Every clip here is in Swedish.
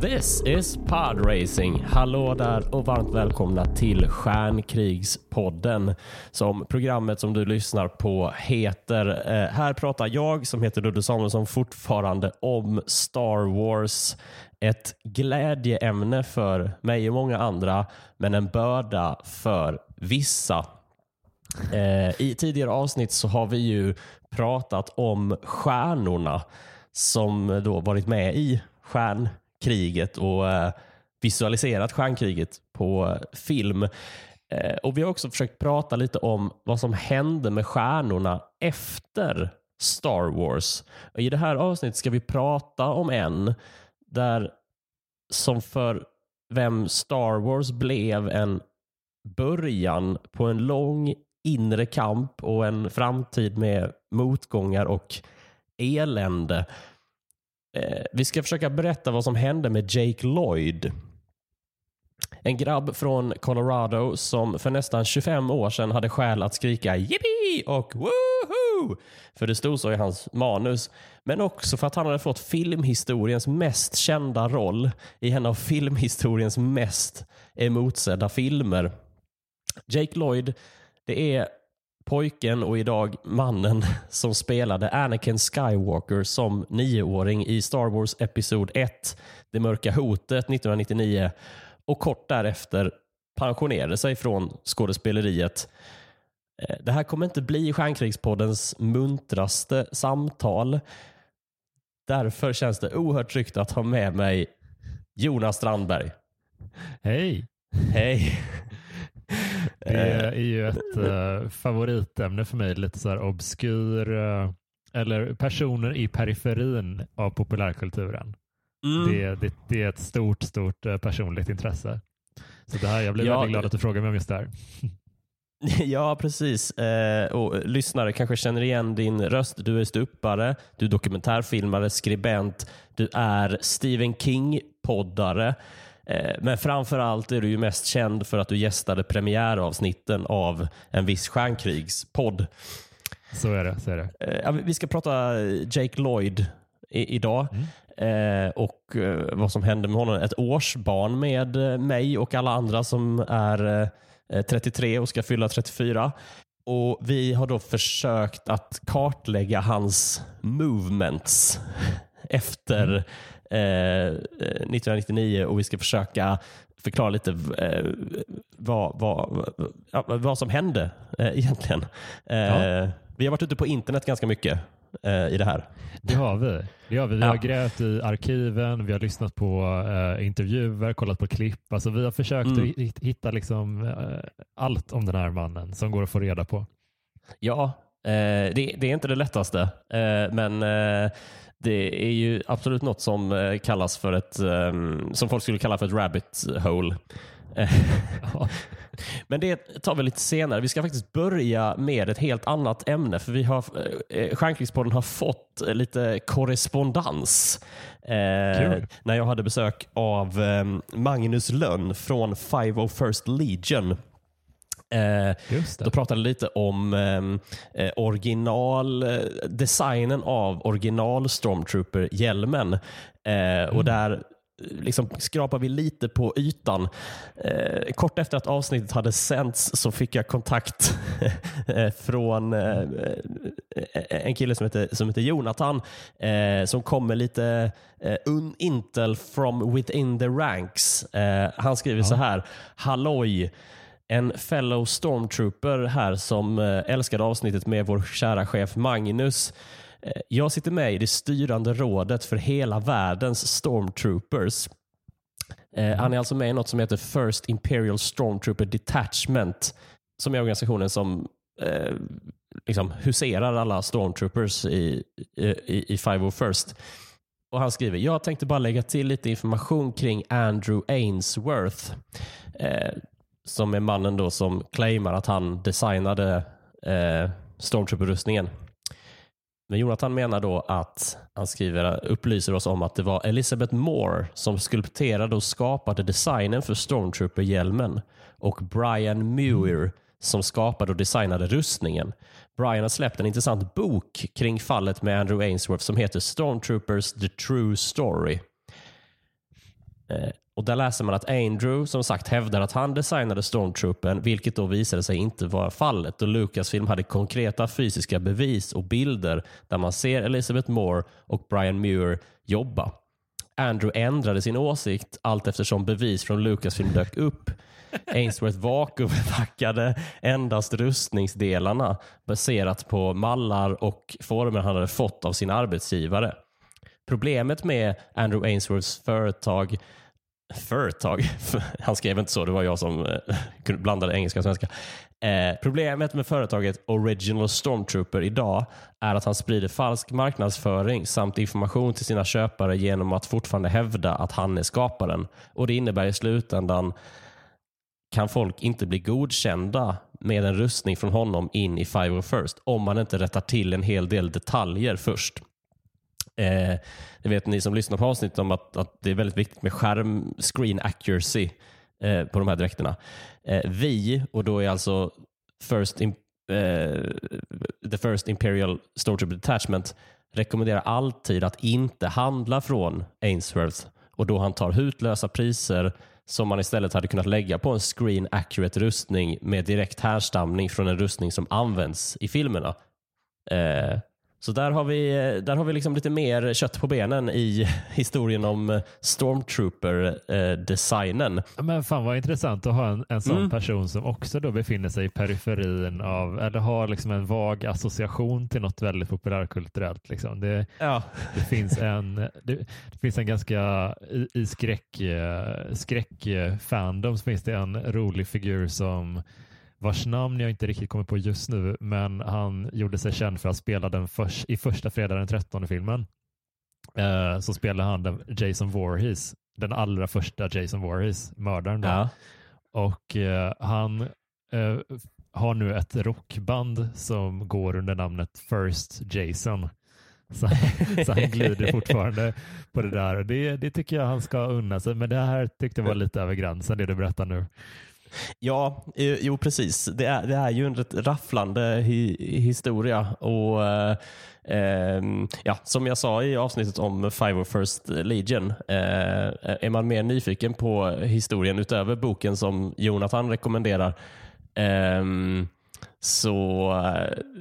This is pod racing. Hallå där och varmt välkomna till Stjärnkrigspodden som programmet som du lyssnar på heter. Eh, här pratar jag som heter Ludde Samuelsson fortfarande om Star Wars. Ett glädjeämne för mig och många andra men en börda för vissa. Eh, I tidigare avsnitt så har vi ju pratat om stjärnorna som då varit med i kriget och eh, visualiserat stjärnkriget på film. Eh, och Vi har också försökt prata lite om vad som hände med stjärnorna efter Star Wars. Och I det här avsnittet ska vi prata om en där som för vem Star Wars blev en början på en lång inre kamp och en framtid med motgångar och elände. Eh, vi ska försöka berätta vad som hände med Jake Lloyd. En grabb från Colorado som för nästan 25 år sedan hade skäl att skrika yippee och woohoo! För det stod så i hans manus. Men också för att han hade fått filmhistoriens mest kända roll i en av filmhistoriens mest emotsedda filmer. Jake Lloyd, det är pojken och idag mannen som spelade Anakin Skywalker som nioåring i Star Wars Episod 1, Det mörka hotet 1999 och kort därefter pensionerade sig från skådespeleriet. Eh, det här kommer inte bli Stjärnkrigspoddens muntraste samtal. Därför känns det oerhört tryggt att ha med mig Jonas Strandberg. Hej! Hej! Det är ju ett uh, favoritämne för mig, lite så här obskyr, uh, eller personer i periferin av populärkulturen. Mm. Det, det, det, är ett stort, stort personligt intresse. Så det här, jag blir ja, väldigt glad att du frågar mig om just det här. Ja, precis. Eh, och Lyssnare kanske känner igen din röst. Du är ståuppare, du är dokumentärfilmare, skribent, du är Stephen King-poddare. Eh, men framför allt är du ju mest känd för att du gästade premiäravsnitten av en viss stjärnkrigspodd. Så är det. Så är det. Eh, vi ska prata Jake Lloyd idag mm. Eh, och vad som hände med honom. Ett årsbarn med mig och alla andra som är 33 och ska fylla 34. Och Vi har då försökt att kartlägga hans movements efter mm. 1999 eh, och vi ska försöka förklara lite eh, vad, vad, vad som hände eh, egentligen. Ja. Vi har varit ute på internet ganska mycket i det här. Det har vi. Det har vi. Vi ja. har grävt i arkiven, vi har lyssnat på uh, intervjuer, kollat på klipp. Alltså, vi har försökt mm. att hitta liksom, allt om den här mannen som går att få reda på. Ja, uh, det, det, är inte det lättaste, men det är ju absolut något som eh, kallas för ett, ehm, som folk skulle kalla för ett rabbit hole. Men det tar vi lite senare. Vi ska faktiskt börja med ett helt annat ämne. För vi har, eh, Stjärnkrigspodden har fått lite korrespondens. Eh, när jag hade besök av eh, Magnus Lönn från 501st Legion. Eh, då pratade lite om ehm, eh, original, eh, designen av original Stormtrooper-hjälmen. Eh, mm. Och där liksom skrapar vi lite på ytan. Eh, kort efter att avsnittet hade sänts så fick jag kontakt eh, från eh, en kille som heter, som heter Jonathan eh, som kommer lite eh, intel from within the ranks. han skriver ja. så här. Halloj! En fellow stormtrooper här som eh, älskade avsnittet med vår kära chef Magnus. Eh, jag sitter med i det styrande rådet för hela världens stormtroopers. Eh, han är alltså med i något som heter First Imperial Stormtrooper Detachment som är organisationen som eh, liksom huserar alla stormtroopers i, i, i 501st. Och Han skriver, jag tänkte bara lägga till lite information kring Andrew Ainsworth. Eh, som är mannen då som claimar att han designade eh, Stormtrooper-rustningen. Men Jonathan menar då att han skriver, upplyser oss om att det var Elizabeth Moore som skulpterade och skapade designen för Stormtrooper-hjälmen och Brian Muir som skapade och designade rustningen. Brian har släppt en intressant bok kring fallet med Andrew Ainsworth som heter Stormtroopers The True Story. Eh, och Där läser man att Andrew som sagt hävdar att han designade Stormtroopen, vilket då visade sig inte vara fallet. Och Lucasfilm hade konkreta fysiska bevis och bilder där man ser Elizabeth Moore och Brian Muir jobba. Andrew ändrade sin åsikt allt eftersom bevis från Lucasfilm dök upp. Ainsworth vakuumpackade endast rustningsdelarna baserat på mallar och former han hade fått av sin arbetsgivare. Problemet med Andrew Ainsworths företag företag. Han skrev inte så, det var jag som eh, blandade engelska och svenska. Eh, problemet med företaget Original Stormtrooper idag är att han sprider falsk marknadsföring samt information till sina köpare genom att fortfarande hävda att han är skaparen. Och Det innebär i slutändan kan folk inte bli godkända med en rustning från honom in i Five First om man inte rättar till en hel del detaljer först. Eh, det vet ni som lyssnar på avsnittet om att, att det är väldigt viktigt med skärm screen accuracy eh, på de här dräkterna. Eh, vi, och då är alltså first in, eh, the first Imperial Stormtrooper Detachment, rekommenderar alltid att inte handla från Ainsworth och då han tar hutlösa priser som man istället hade kunnat lägga på en screen accurate rustning med direkt härstamning från en rustning som används i filmerna. Eh, så där har vi, där har vi liksom lite mer kött på benen i historien om Stormtrooper-designen. Men fan vad intressant att ha en, en sån mm. person som också då befinner sig i periferin av, eller har liksom en vag association till något väldigt populärkulturellt. Liksom. Det, ja. det, finns en, det, det, finns en ganska, i, i skräck, skräckfandom så finns det en rolig figur som vars namn jag inte riktigt kommer på just nu, men han gjorde sig känd för att spela den för, i första fredag den 13 filmen. Eh, så spelade han den Jason Voorhees, den allra första Jason Voorhees, mördaren. Ja. Och eh, han eh, har nu ett rockband som går under namnet First Jason. Så, så han glider fortfarande på det där. Det, det tycker jag han ska unna sig. Men det här tyckte jag var lite över gränsen, det du berättar nu. Ja, jo precis. Det är, det är ju en rätt rafflande hi, historia. Och eh, ehm, ja, Som jag sa i avsnittet om Five of First Legion, eh, är man mer nyfiken på historien utöver boken som Jonathan rekommenderar ehm, eh, så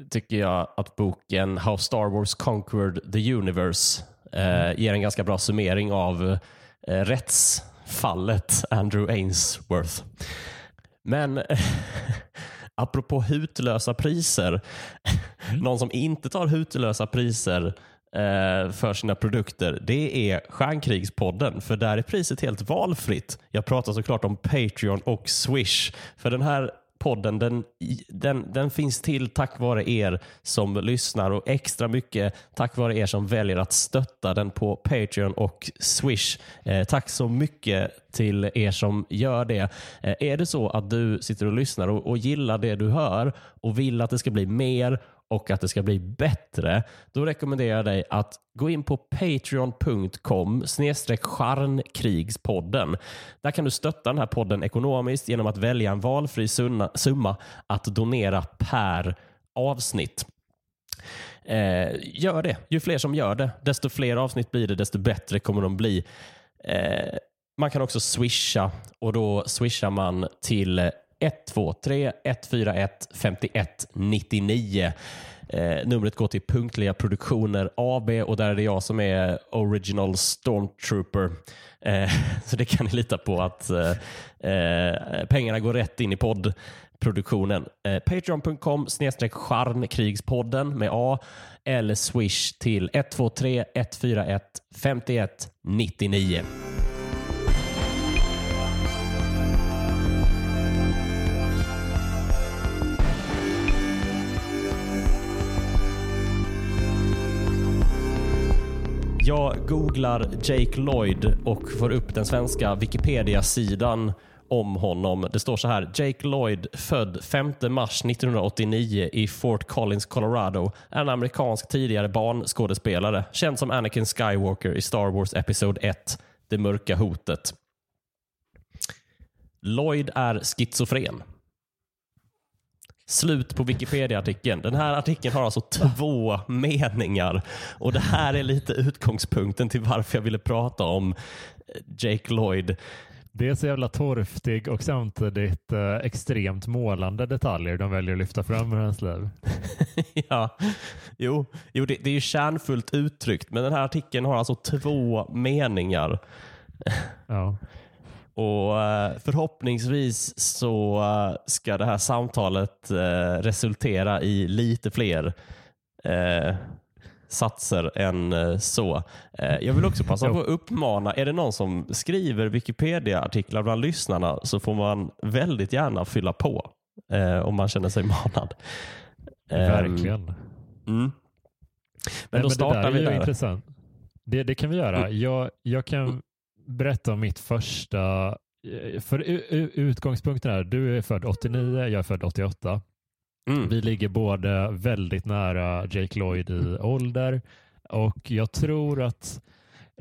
tycker jag att boken How Star Wars Conquered the Universe eh, ger en ganska bra summering av eh, rättsfallet Andrew Ainsworth. Men apropå hutlösa priser. Mm. Någon som inte tar hutlösa priser eh, för sina produkter, det är Stjärnkrigspodden. För där är priset helt valfritt. Jag pratar såklart om Patreon och Swish. För den här podden den, den, den finns till tack vare er som lyssnar och extra mycket tack vare er som väljer att stötta den på Patreon och Swish. Eh, tack så mycket till er som gör det. Eh, är det så att du sitter och lyssnar och, och gillar det du hör och vill att det ska bli mer och att det ska bli bättre, då rekommenderar jag dig att gå in på patreon.com snedstreck charnkrigspodden. Där kan du stötta den här podden ekonomiskt genom att välja en valfri summa att donera per avsnitt. Eh, gör det. Ju fler som gör det, desto fler avsnitt blir det, desto bättre kommer de bli. Eh, man kan också swisha och då swishar man till 123 141 51 99. Eh, numret går till Punktliga Produktioner AB och där är det jag som är Original Stormtrooper. Eh, så det kan ni lita på att eh, eh pengarna går rätt in i poddproduktionen. Eh, Patreon.com snedstreck charnkrigspodden med A eller swish till 123 141 51 99. Jag googlar Jake Lloyd och får upp den svenska Wikipedia-sidan om honom. Det står så här. Jake Lloyd, född 5 mars 1989 i Fort Collins, Colorado, är en amerikansk tidigare barnskådespelare, känd som Anakin Skywalker i Star Wars Episod 1, Det mörka hotet. Lloyd är schizofren. Slut på Wikipedia-artikeln. Den här artikeln har alltså två meningar och det här är lite utgångspunkten till varför jag ville prata om Jake Lloyd. Det är så jävla torftig och samtidigt eh, extremt målande detaljer de väljer att lyfta fram ur hans liv. ja, jo, jo det, det är ju kärnfullt uttryckt, men den här artikeln har alltså två meningar. Ja. Och eh, förhoppningsvis så eh, ska det här samtalet eh, resultera i lite fler satser än så. Jag vill också passa på att uppmana, är det någon som skriver Wikipedia-artiklar bland lyssnarna så får man väldigt gärna fylla på om man känner sig manad. Verkligen. Mm. Men då startar det där vi är där. Intressant. Det, det kan vi göra. Mm. Jag, jag kan berätta om mitt första... Eh, för utgångspunkten är, du är född 89, jag är född 88. Mm. Vi ligger båda väldigt nära Jake Lloyd i ålder och jag tror att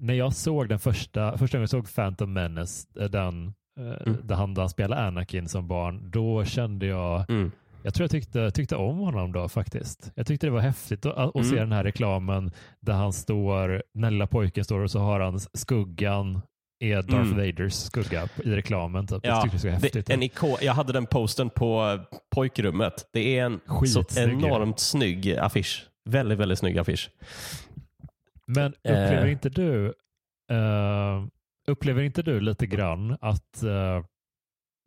när jag såg den första, första gången jag såg Phantom Menace, eh, den eh, mm. där han, där spelade Anakin som barn, då kände jag mm. Jag tror jag tyckte, tyckte om honom då faktiskt. Jag tyckte det var häftigt att, att mm. se den här reklamen där han står, den lilla pojken står och så har han skuggan är Darth mm. Vaders skugga i reklamen. Typ. Ja, det, det en ikon, jag hade den posten på pojkrummet. Det är en så enormt snygg affisch. Väldigt, väldigt snygg affisch. Men upplever uh, inte du uh, upplever inte du lite grann att uh,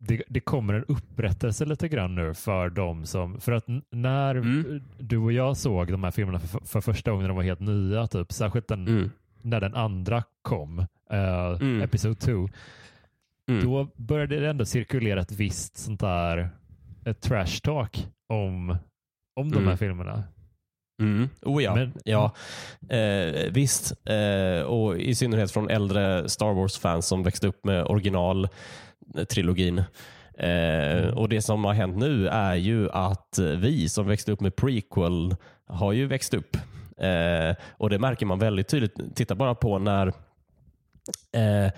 det, det, kommer en upprättelse lite grann nu för dem som, för att när mm. du och jag såg de här filmerna för, för första gången de var helt nya, typ, särskilt den, mm. När den andra kom, uh, mm. Episode 2, mm. då började det ändå cirkulera ett visst sånt där ett trash talk om, om de här mm. filmerna. Mm. Oh ja, Men, ja. Eh, visst. Eh, och i synnerhet från äldre Star Wars-fans som växte upp med originaltrilogin. Eh, mm. och Det som har hänt nu är ju att vi som växte upp med prequel har ju växt upp. Eh, och Det märker man väldigt tydligt. Titta bara på när Eh, eh,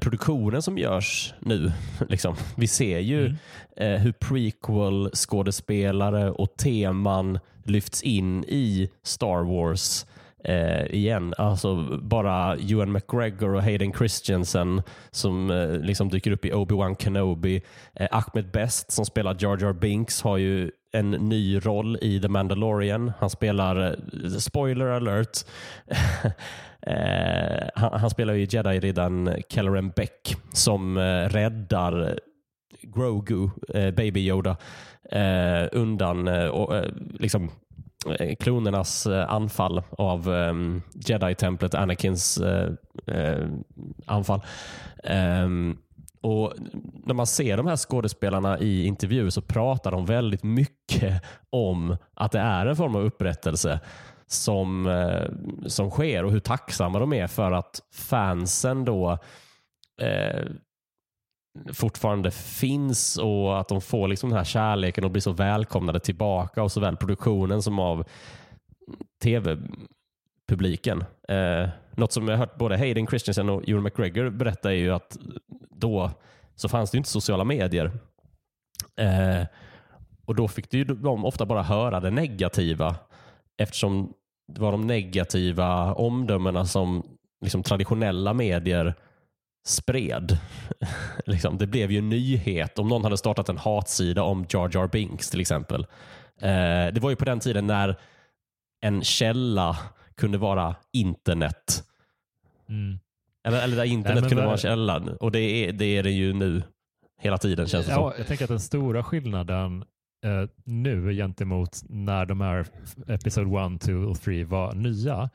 produktionen som görs nu. Liksom. Vi ser ju mm. eh, hur prequel-skådespelare och teman lyfts in i Star Wars eh, igen. Alltså bara Ewan McGregor och Hayden Christensen som eh, liksom dyker upp i Obi-Wan Kenobi. Eh, Ahmed Best som spelar Jar Jar Binks har ju en ny roll i The Mandalorian. Han spelar, spoiler alert, Eh, han, han, spelar ju Jedi-riddaren Kelleran Beck som eh, räddar Grogu, eh, Baby Yoda, eh, undan eh, och, eh, liksom, klonernas anfall av ehm, Jedi-templet, Anakins anfall. Um, och När man ser de här skådespelarna i intervjuer så pratar de väldigt mycket om att det är en form av upprättelse som, eh, som sker och hur tacksamma de är för att fansen då eh, fortfarande finns och att de får liksom den här kärleken och blir så välkomnade tillbaka av såväl produktionen som av tv publiken. Eh, något som jag hört både Hayden Christensen och Ewan McGregor berätta är ju att då så fanns det inte sociala medier. Eh, och Då fick ju de ofta bara höra det negativa eftersom det var de negativa omdömena som liksom, traditionella medier spred. liksom, det blev ju en nyhet om någon hade startat en hatsida om Jar Jar Binks till exempel. Eh, det var ju på den tiden när en källa kunde vara internet. Mm. Eller, eller där internet Nej, kunde vara källan. Och det är, det är det ju nu hela tiden känns det ja, som. Jag tänker att den stora skillnaden eh, nu gentemot när de här Episod 1, 2 och 3 var nya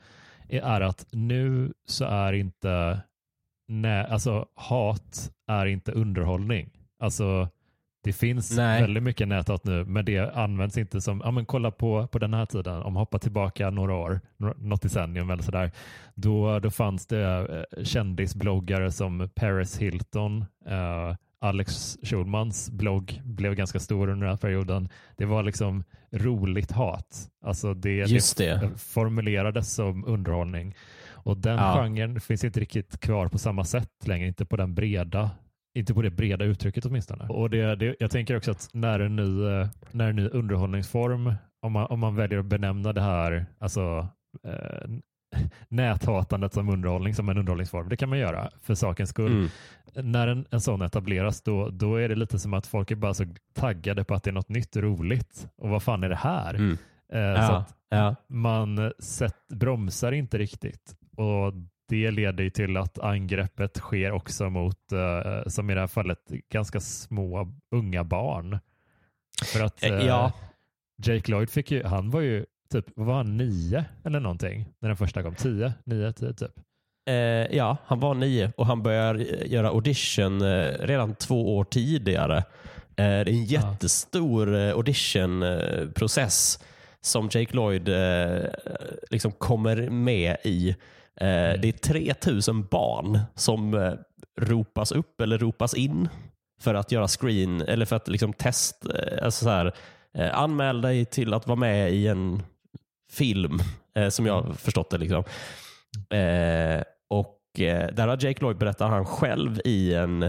är att nu så är inte nej, alltså hat är inte underhållning. Alltså det finns Nej. väldigt mycket näthat nu, men det används inte som, ja men kolla på, på den här tiden, om man hoppar tillbaka några år, något decennium eller sådär, då, då fanns det eh, kändisbloggare som Paris Hilton, eh, Alex Schulmans blogg blev ganska stor under den här perioden. Det var liksom roligt hat. Alltså det, Just det. det formulerades som underhållning. Och den ja. genren finns inte riktigt kvar på samma sätt längre, inte på den breda inte på det breda uttrycket åtminstone. Och det, det, jag tänker också att när en ny, när en ny underhållningsform, om man, om man väljer att benämna det här, alltså eh, näthatandet som underhållning som en underhållningsform. Det kan man göra för sakens skull. Mm. När en, en sån etableras då, då är det lite som att folk är bara så taggade på att det är något nytt roligt. Och vad fan är det här? Mm. Eh, ja, så ja. Man sett, bromsar inte riktigt. Och det leder till att angreppet sker också mot, eh, som i det här fallet, ganska små unga barn. För att eh, ja. Jake Lloyd fick ju, han var ju typ, var han, nio eller någonting när den första kom? Tio? Nio, tio typ? Eh, ja, han var nio och han började göra audition eh, redan två år tidigare. Eh, det är en jättestor. Eh, auditionprocess som Jake Lloyd liksom kommer med i. Mm. Det är 3000 barn som ropas upp eller ropas in för att göra screen eller för att liksom test, alltså så här, anmäl dig till att vara med i en film, eh, som jag mm. förstått det. Liksom. Eh, och eh, Där har Jake Lloyd berättat han själv i en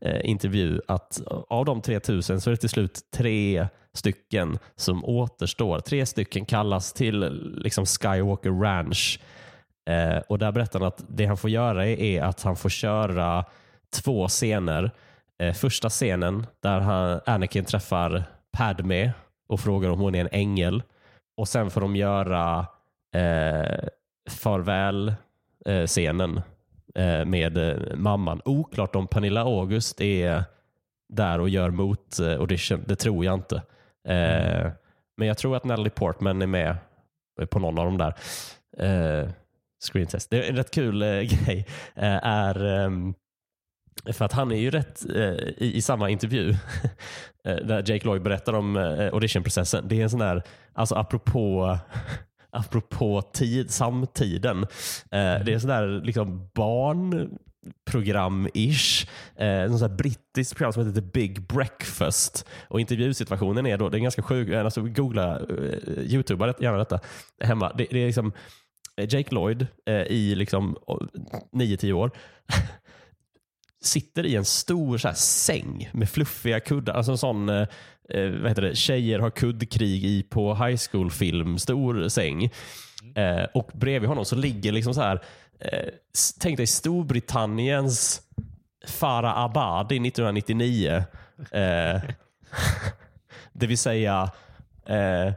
eh, intervju att av de 3000 så är det till slut tre stycken som återstår. Tre stycken kallas till liksom Skywalker Ranch. Eh, och Där berättar han att det han får göra är att han får köra två scener. Eh, första scenen där han, Anakin träffar Padme och frågar om hon är en ängel. Och sen får de göra eh, farväl-scenen eh, med eh, mamman. Oklart om Pernilla August är där och gör mot eh. Det tror jag inte. Eh, mm. Men jag tror att Natalie Portman är med på någon av de där eh, screen test. Det är en rätt kul eh, grej. är um, för att han är ju rätt eh, i, i, samma intervju eh, där Jake Lloyd berättar om eh, auditionprocessen. Det är en sån där, alltså apropå apropå tid, samtiden. Eh, det är en sån där liksom barnprogram-ish. Eh, sån brittiskt program som heter The Big Breakfast. Och intervjusituationen är då, det är ganska sjuk, eh, alltså googla, eh, youtuba gärna detta hemma. Det, det är liksom Eh, Jake Lloyd eh, i liksom 9-10 år sitter i en stor så här, säng med fluffiga kuddar. Alltså en sån, eh, eh vad heter det, tjejer har kuddkrig i på high school-film, stor säng. Eh, och bredvid honom så ligger liksom så här, eh, tänk dig Storbritanniens Farah Abadi 1999. Eh, det vill säga eh,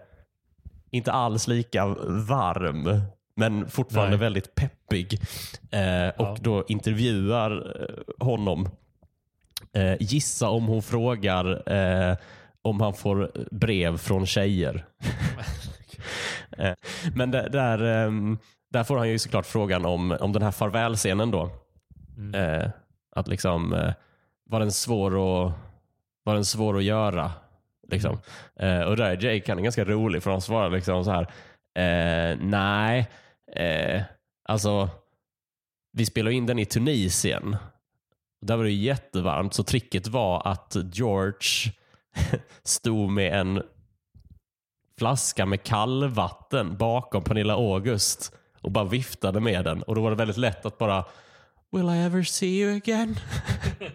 inte alls lika varm men fortfarande Nej. väldigt peppig. Eh, och ja. då intervjuar eh, honom. Eh, gissa om hon frågar eh, om han får brev från tjejer. Eh, men där, där, ehm, där, får han ju såklart frågan om, om den här farvälscenen då. Mm. Eh, att liksom, var den svår att, var den svår att göra? Liksom. Mm. och där är Jake han är ganska rolig för han svarar liksom så här. nej, Eh, alltså, vi spelade in den i Tunisien. Där var det jättevarmt, så tricket var att George stod med en flaska med kallvatten bakom Pernilla August och bara viftade med den. Och då var det väldigt lätt att bara Will I ever see you again?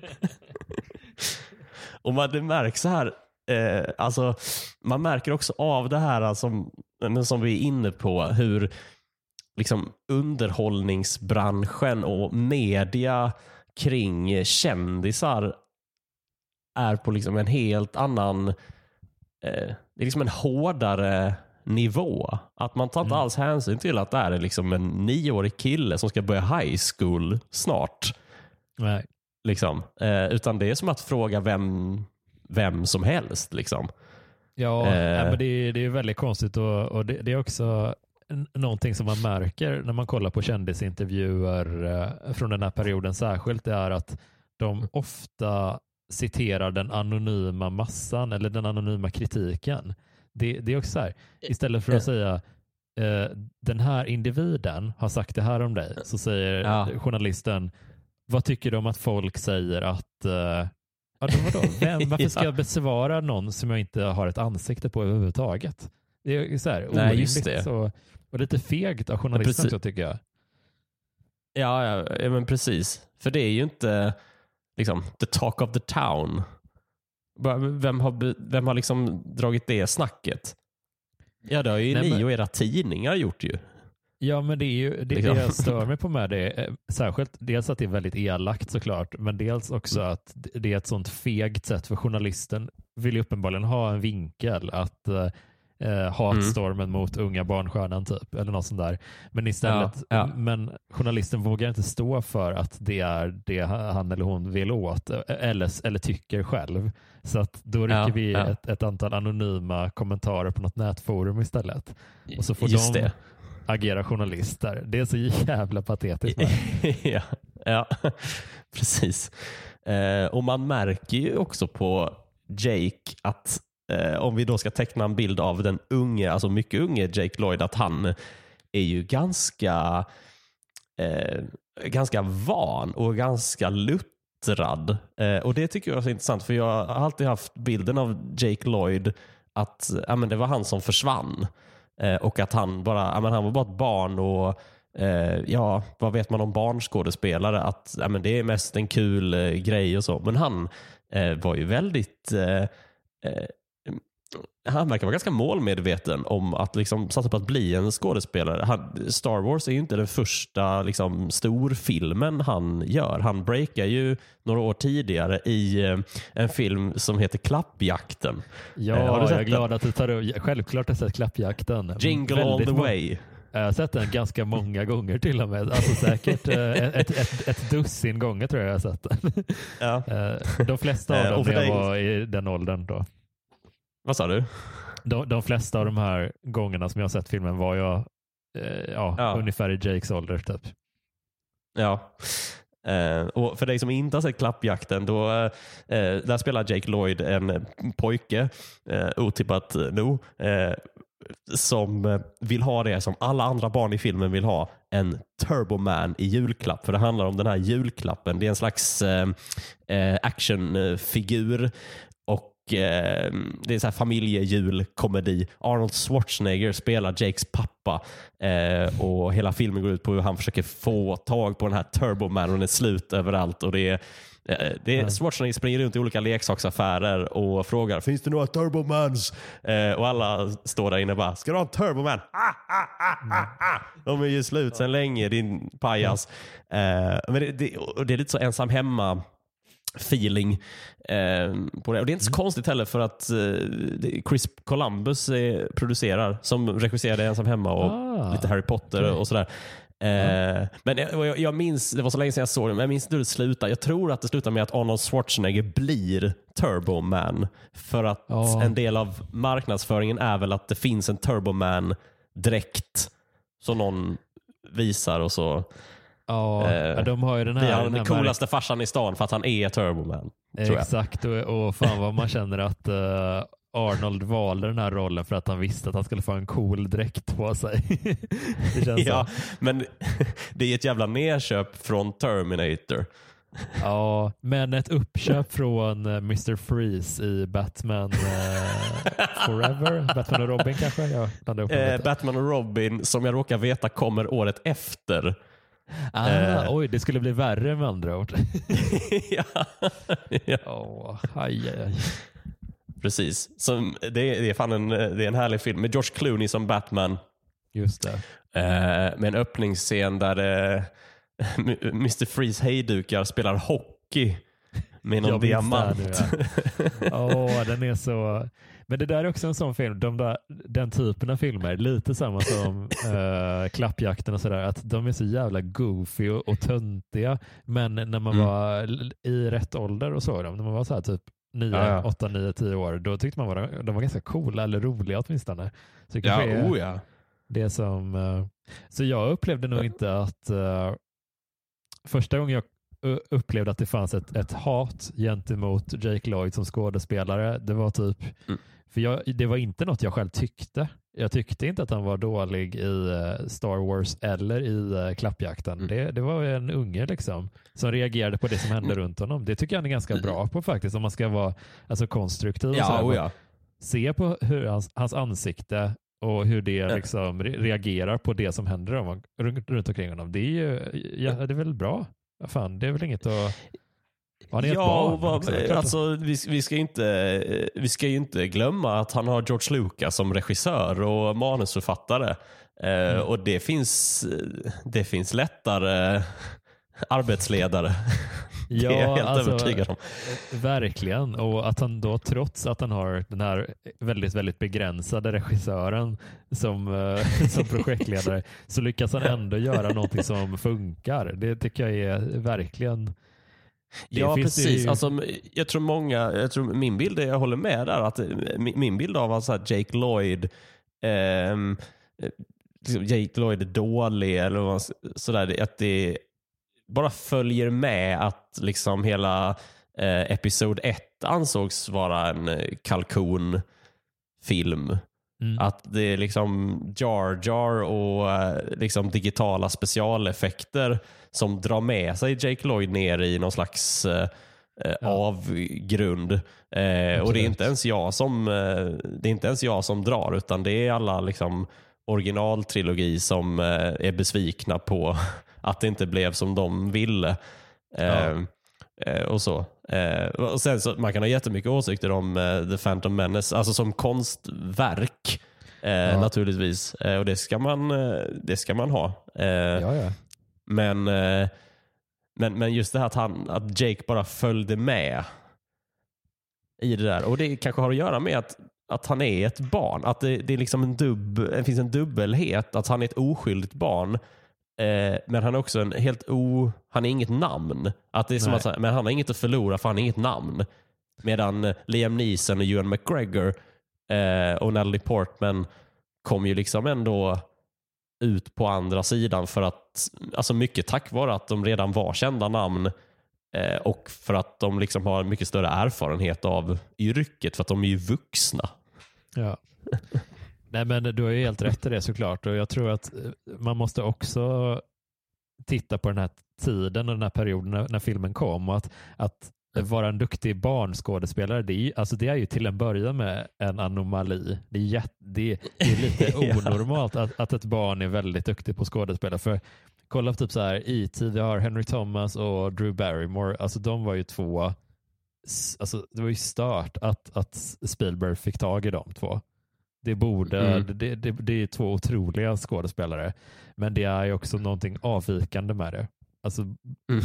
och man, det märks så här, eh, alltså, man märker också av det här som, som vi är inne på, hur liksom underhållningsbranschen och media kring kändisar är på liksom en helt annan, eh, det är liksom en hårdare nivå. Att man tar inte mm. alls hänsyn till att det är liksom en nioårig kille som ska börja high school snart. Nej. Liksom. Eh, utan det är som att fråga vem, vem som helst. Liksom. Ja, eh. men det, är, det är väldigt konstigt och, och det, det, är också någonting som man märker när man kollar på kändisintervjuer eh, från den här perioden särskilt är att de ofta citerar den anonyma massan eller den anonyma kritiken. Det, det är också så här, istället för att säga eh, den här individen har sagt det här om dig, så säger ja. journalisten vad tycker du om att folk säger att eh, ja, vadå? Vem, varför ska jag besvara någon som jag inte har ett ansikte på överhuvudtaget? Det är så här, Nej, just det. Så, och lite fegt av journalisten så tycker jag. Ja, ja, ja, men precis. För det är ju inte liksom the talk of the town. Vem har, vem har liksom dragit det snacket? Ja, det har ju Nej, ni men... och era tidningar gjort ju. Ja, men det är ju det, liksom. det jag stör mig på med det. Eh, särskilt dels att det är väldigt elakt såklart, men dels också mm. att det är ett sånt fegt sätt för journalisten vill ju uppenbarligen ha en vinkel att eh, hatstormen mm. mot unga barnstjärnan typ, eller något sånt där. Men istället, ja, ja. men journalisten vågar inte stå för att det är det han eller hon vill åt, eh, eller, eller tycker själv. Så att då rycker ja, vi ett, ett, antal anonyma kommentarer på något nätforum istället. Och så får Just de det. agera journalister. Det är så jävla patetiskt. ja, ja, precis. Eh, och man märker ju också på Jake att eh, om vi då ska teckna en bild av den unge, alltså mycket unge Jake Lloyd, att han är ju ganska, eh, ganska van och ganska luttrad. Eh, och Det tycker jag är så intressant för jag har alltid haft bilden av Jake Lloyd att ja, men det var han som försvann. Eh, och att han bara ja, men han var bara ett barn och eh, ja, vad vet man om barnskådespelare? Att ja, men det är mest en kul eh, grej och så. Men han eh, var ju väldigt han verkar vara ganska målmedveten om att liksom satsa på att bli en skådespelare. Han, Star Wars är ju inte den första liksom, storfilmen han gör. Han breakar ju några år tidigare i eh, en film som heter Klappjakten. Ja, eh, har du sett jag är glad att du tar upp. Självklart har jag sett Klappjakten. Jingle Väldigt all the way. Jag har sett den ganska många gånger till och med. Alltså säkert eh, ett, ett, ett, dussin gånger tror jag jag har sett den. Ja. Eh, de flesta av dem när jag var i den åldern då. Vad sa du? De, de flesta av de här gångerna som jag har sett filmen var jag eh, ja, ja. ungefär i Jakes ålder. Typ. Ja. Uh, och för dig som inte har sett Klappjakten, då, uh, där spelar Jake Lloyd en pojke, uh, otippat nog, uh, som vill ha det som alla andra barn i filmen vill ha, en Turboman i julklapp. För det handlar om den här julklappen. Det är en slags actionfigur eh, det är så här familjejulkomedi. Arnold Schwarzenegger spelar Jakes pappa eh, och hela filmen går ut på hur han försöker få tag på den här Turboman och den är slut överallt. Och det är, eh, det är, Schwarzenegger springer runt i olika leksaksaffärer och frågar finns det några Turbomans? Eh, och alla står där inne och bara, ska du ha en Turboman? Ah, ah, ah, ah, ah. De är ju slut sedan länge din pajas. Men det, det, det är lite så ensam hemma feeling eh, på det. Och Det är inte så mm. konstigt heller för att eh, Chris Columbus eh, producerar som regisserade Ensam hemma och ah, lite Harry Potter okay. och sådär. Mm. Men jag, jag, minns, det var så länge sedan jag såg det, men jag minns hur det slutade. Jag tror att det slutar med att Arnold Schwarzenegger blir Turbo Man. För att oh. en del av marknadsföringen är väl att det finns en Turbo Man dräkt som någon visar och så Ja, eh, de har ju den här... Vi har den, coolaste farsan i stan för att han är Turboman. Exakt, och, och fan vad man känner att uh, Arnold valde den här rollen för att han visste att han skulle få en cool dräkt på sig. det känns ja, så. men det är ett jävla nedköp från Terminator. Ja, men ett uppköp från uh, Mr. Freeze i Batman uh, Forever. Batman och Robin kanske? Ja, eh, Batman och Robin som jag råkar veta kommer året efter. Ah, eh. Oj, det skulle bli värre med andra ord. ja. ja. Oh, aj, aj, aj. Precis. Så det, det, är fan en, det är en härlig film med George Clooney som Batman. Just det. Eh, med en öppningsscen där eh, Mr. Freeze hejdukar spelar hockey med någon diamant. Nu, ja. oh, den är så... Men det där är också en sån film, de där, den typen av filmer, lite samma som äh, Klappjakten och sådär, att de är så jävla goofy och, och töntiga. Men när man mm. var i rätt ålder och såg dem, när man var så här typ 9, ja, ja. 8, 9, 10 år, då tyckte man var, de var ganska coola eller roliga åtminstone. Så det ja, är oh ja. det som... Uh, så jag upplevde nog inte att uh, första gången jag upplevde att det fanns ett, ett hat gentemot Jake Lloyd som skådespelare, det var typ mm. För jag, det var inte något jag själv tyckte. Jag tyckte inte att han var dålig i uh, Star Wars eller i uh, Klappjakten. Mm. Det, det, var en unge liksom som reagerade på det som hände runt honom. Det tycker jag han är ganska bra på faktiskt om man ska vara alltså, konstruktiv. Ja, och ja. Se på hur hans, hans ansikte och hur det liksom reagerar på det som händer runt omkring honom. Det är ju ja, det är väl bra. Fan, det är väl inget att Han är ja, ett barn. alltså, vi, vi, ska inte, vi ska ju inte glömma att han har George Lucas som regissör och manusförfattare. Eh, mm. och det finns, det finns lättare arbetsledare. Ja, det är jag helt alltså, övertygad om. Verkligen. Och att han då trots att han har den här väldigt, väldigt begränsade regissören som, eh, som projektledare så lyckas han ändå göra någonting som funkar. Det tycker jag är verkligen det ja, precis. Ju... Alltså, jag tror många, jag tror min bild är, jag håller med där, att min bild av att Jake Lloyd eh, Jake Lloyd är dålig eller sådär, att det bara följer med att liksom hela eh, Episod 1 ansågs vara en eh, kalkonfilm. Mm. Att det är liksom Jar Jar och eh, liksom digitala specialeffekter som drar med sig Jake Lloyd ner i någon slags eh, eh ja. avgrund. Eh, och det är inte ens jag som det är inte ens jag som drar utan det är alla liksom originaltrilogi som är besvikna på att det inte blev som de ville. Ja. Eh, eh, och så. Eh, och sen så, Man kan ha jättemycket åsikter om The Phantom Menace, alltså som konstverk. Ja. Naturligtvis. och det ska man, det ska man ha. Ja. Men, men, men just det här att, han, att Jake bara följde med i det där. Och Det kanske har att göra med att, att han är ett barn. Att det, det, är liksom en dubb, det finns en dubbelhet. Att han är ett oskyldigt barn Eh, men han är också en helt o... Han är inget namn. Att det är som att, men han har inget att förlora för han är inget namn. Medan Liam Neeson och Ewan McGregor eh, och Natalie Portman kom ju liksom ändå ut på andra sidan för att, alltså mycket tack vare att de redan var kända namn eh, och för att de liksom har mycket större erfarenhet av yrket för att de är ju vuxna. Ja. Nej, men du har ju helt rätt i det såklart och jag tror att eh, man måste också titta på den här tiden och den här perioden när, när filmen kom och att, att vara en duktig barnskådespelare, det är, alltså det är ju till en början med en anomali. Det är, jätt, det, det är lite onormalt att, att ett barn är väldigt duktig på skådespelare. För kolla på typ så här, E.T. Vi har Henry Thomas och Drew Barrymore. Alltså de var ju två, alltså det var ju stört att, att Spielberg fick tag i de två. Det, borde, mm. det, det, det, är två otroliga skådespelare, men det är också någonting avvikande med det. Alltså mm.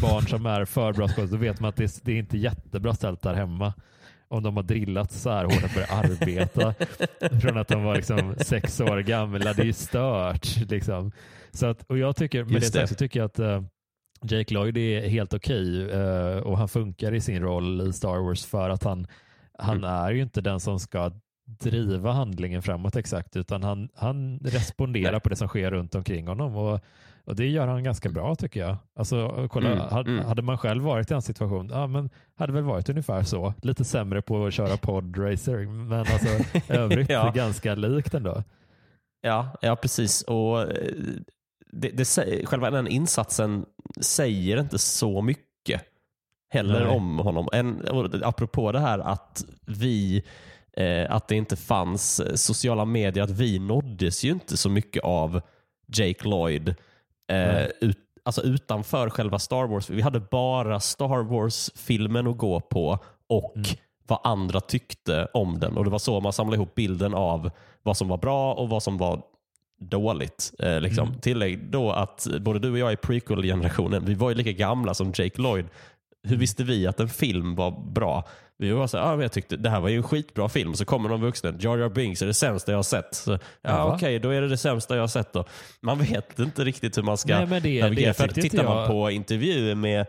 Barn som är för bra skådespelare, då vet man att det, det är inte jättebra ställt där hemma. Om de har drillat så här hårt att börja arbeta från att de var liksom sex år gamla. Det är ju stört. Liksom. Så att, och jag tycker, med det, det. så tycker jag att uh, Jake Lloyd är helt okej okay, uh, och han funkar i sin roll i Star Wars för att han, han mm. är ju inte den som ska driva handlingen framåt exakt, utan han, han responderar på det som sker runt omkring honom. Och, och Det gör han ganska bra tycker jag. Alltså, kolla, mm, hade, mm. hade, man själv varit i en situation, ja, men hade väl varit ungefär så. Lite sämre på att köra podracer, men alltså, övrigt ja. ganska likt ändå. Ja, ja precis. Och eh, det, det, själva den insatsen säger inte så mycket heller Nej. om honom. En, apropå det här att vi eh, att det inte fanns eh, sociala medier, att vi nåddes ju inte så mycket av Jake Lloyd eh, ut, alltså utanför själva Star Wars. Vi hade bara Star Wars-filmen att gå på och mm. vad andra tyckte om den. Och Det var så man samlade ihop bilden av vad som var bra och vad som var dåligt. Eh, liksom. mm. Tillägg då att både du och jag är prequel-generationen. Vi var ju lika gamla som Jake Lloyd. Hur visste vi att en film var bra? Vi var så ah, jag tyckte det här var ju en skitbra film. Så kommer någon vuxen, Jar Jar Binks är det sämsta jag har sett. Så, ja, Okej, okay, då är det det sämsta jag har sett. Då. Man vet inte riktigt hur man ska Nej, men det, navigera. Det, det tittar man på intervjuer med